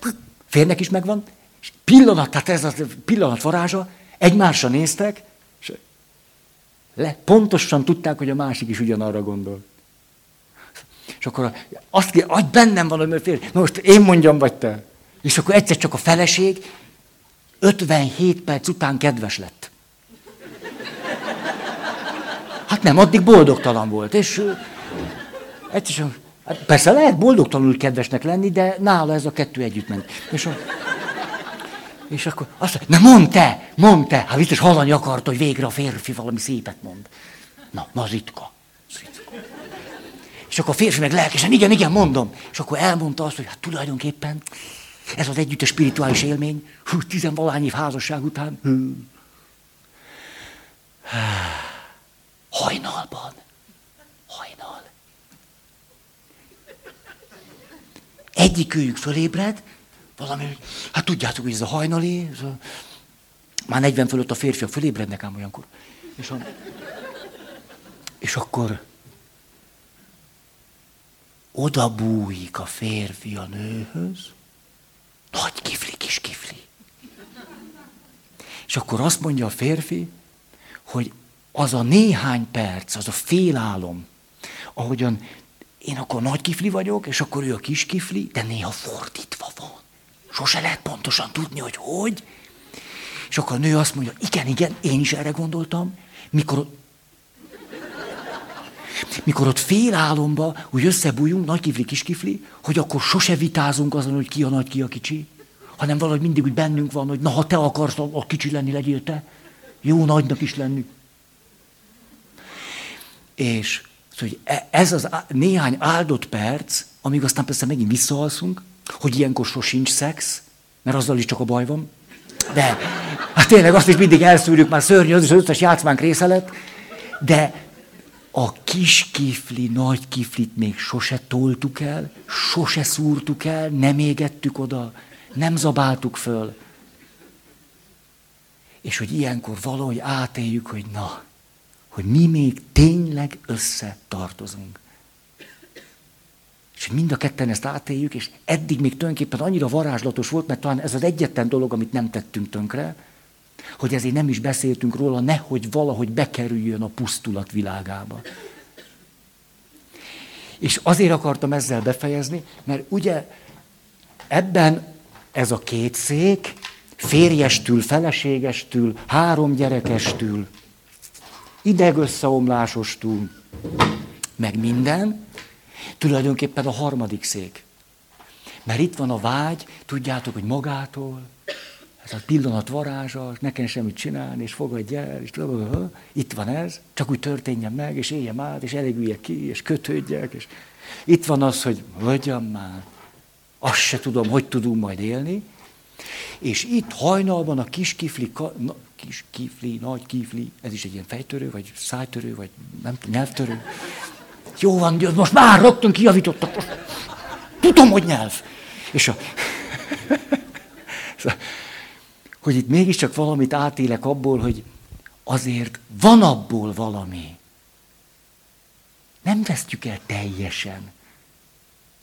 férnek is megvan, és pillanat, tehát ez a pillanat varázsa, egymásra néztek, és le, pontosan tudták, hogy a másik is ugyanarra gondol. És akkor azt kér, hogy bennem van, hogy fér, most én mondjam, vagy te. És akkor egyszer csak a feleség 57 perc után kedves lett. Hát nem, addig boldogtalan volt, és egyszer csak Hát persze lehet boldogtalanul kedvesnek lenni, de nála ez a kettő együtt ment. És, a, és akkor azt mondja, na mondd te, mondd te. Hát biztos hallani akart, hogy végre a férfi valami szépet mond. Na, na ritka. ritka. És akkor a férfi meg lelkesen, igen, igen, mondom. És akkor elmondta azt, hogy hát tulajdonképpen ez az együttes spirituális élmény, hú, tizenvalány év házasság után, hú. Hajnalban. Egyikőjük fölébred, valami, hát tudjátok, hogy ez a hajnali, ez a, már 40 fölött a férfiak fölébrednek ám olyankor. És, a, és akkor oda bújik a férfi a nőhöz, nagy kifli, kis kifli. És akkor azt mondja a férfi, hogy az a néhány perc, az a félálom, ahogyan én akkor nagy kifli vagyok, és akkor ő a kis kifli, de néha fordítva van. Sose lehet pontosan tudni, hogy hogy. És akkor a nő azt mondja, igen, igen, én is erre gondoltam, mikor mikor ott fél álomba úgy összebújunk, nagy kifli, kis kifli, hogy akkor sose vitázunk azon, hogy ki a nagy, ki a kicsi, hanem valahogy mindig úgy bennünk van, hogy na, ha te akarsz a kicsi lenni, legyél te. Jó nagynak is lenni. És szóval, e, ez az néhány áldott perc, amíg aztán persze megint visszaalszunk, hogy ilyenkor sosincs szex, mert azzal is csak a baj van. De hát tényleg azt is mindig elszűrjük, már szörnyű, az is az összes játszmánk része lett. De a kis kifli, nagy kiflit még sose toltuk el, sose szúrtuk el, nem égettük oda, nem zabáltuk föl. És hogy ilyenkor valahogy átéljük, hogy na, hogy mi még tényleg összetartozunk. És mind a ketten ezt átéljük, és eddig még tulajdonképpen annyira varázslatos volt, mert talán ez az egyetlen dolog, amit nem tettünk tönkre, hogy ezért nem is beszéltünk róla, nehogy valahogy bekerüljön a pusztulat világába. És azért akartam ezzel befejezni, mert ugye ebben ez a két szék, férjestül, feleségestül, három gyerekestül, idegösszeomlásostól, meg minden, tulajdonképpen a harmadik szék. Mert itt van a vágy, tudjátok, hogy magától, ez a pillanat varázsa, nekem semmit csinálni, és fogadj el, és itt van ez, csak úgy történjen meg, és éljem át, és elégüljek ki, és kötődjek, és itt van az, hogy vagyam már, azt se tudom, hogy tudunk majd élni, és itt hajnalban a kis kifli, kis kifli, nagy kifli, ez is egy ilyen fejtörő, vagy szájtörő, vagy nem tudom, nyelvtörő. Jó van, most már rögtön kijavítottak. Tudom, hogy nyelv. És a... hogy itt mégiscsak valamit átélek abból, hogy azért van abból valami. Nem vesztjük el teljesen.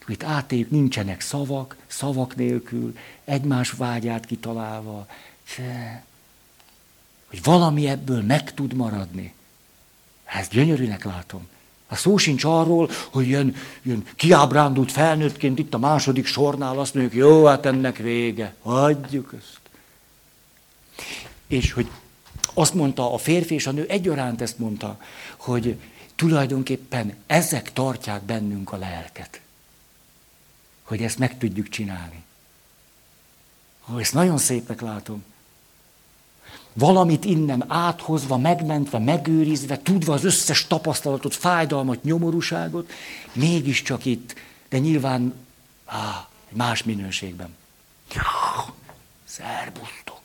Itt átéljük, nincsenek szavak, szavak nélkül, egymás vágyát kitalálva. Hogy valami ebből meg tud maradni. Ezt gyönyörűnek látom. A szó sincs arról, hogy jön, jön kiábrándult felnőttként itt a második sornál azt mondjuk, jó, hát ennek vége, hagyjuk ezt. És hogy azt mondta a férfi és a nő egyaránt ezt mondta, hogy tulajdonképpen ezek tartják bennünk a lelket. Hogy ezt meg tudjuk csinálni. Ó, ezt nagyon szépnek látom. Valamit innen áthozva, megmentve, megőrizve, tudva az összes tapasztalatot, fájdalmat, nyomorúságot, mégiscsak itt, de nyilván á, más minőségben. Szerbusztok!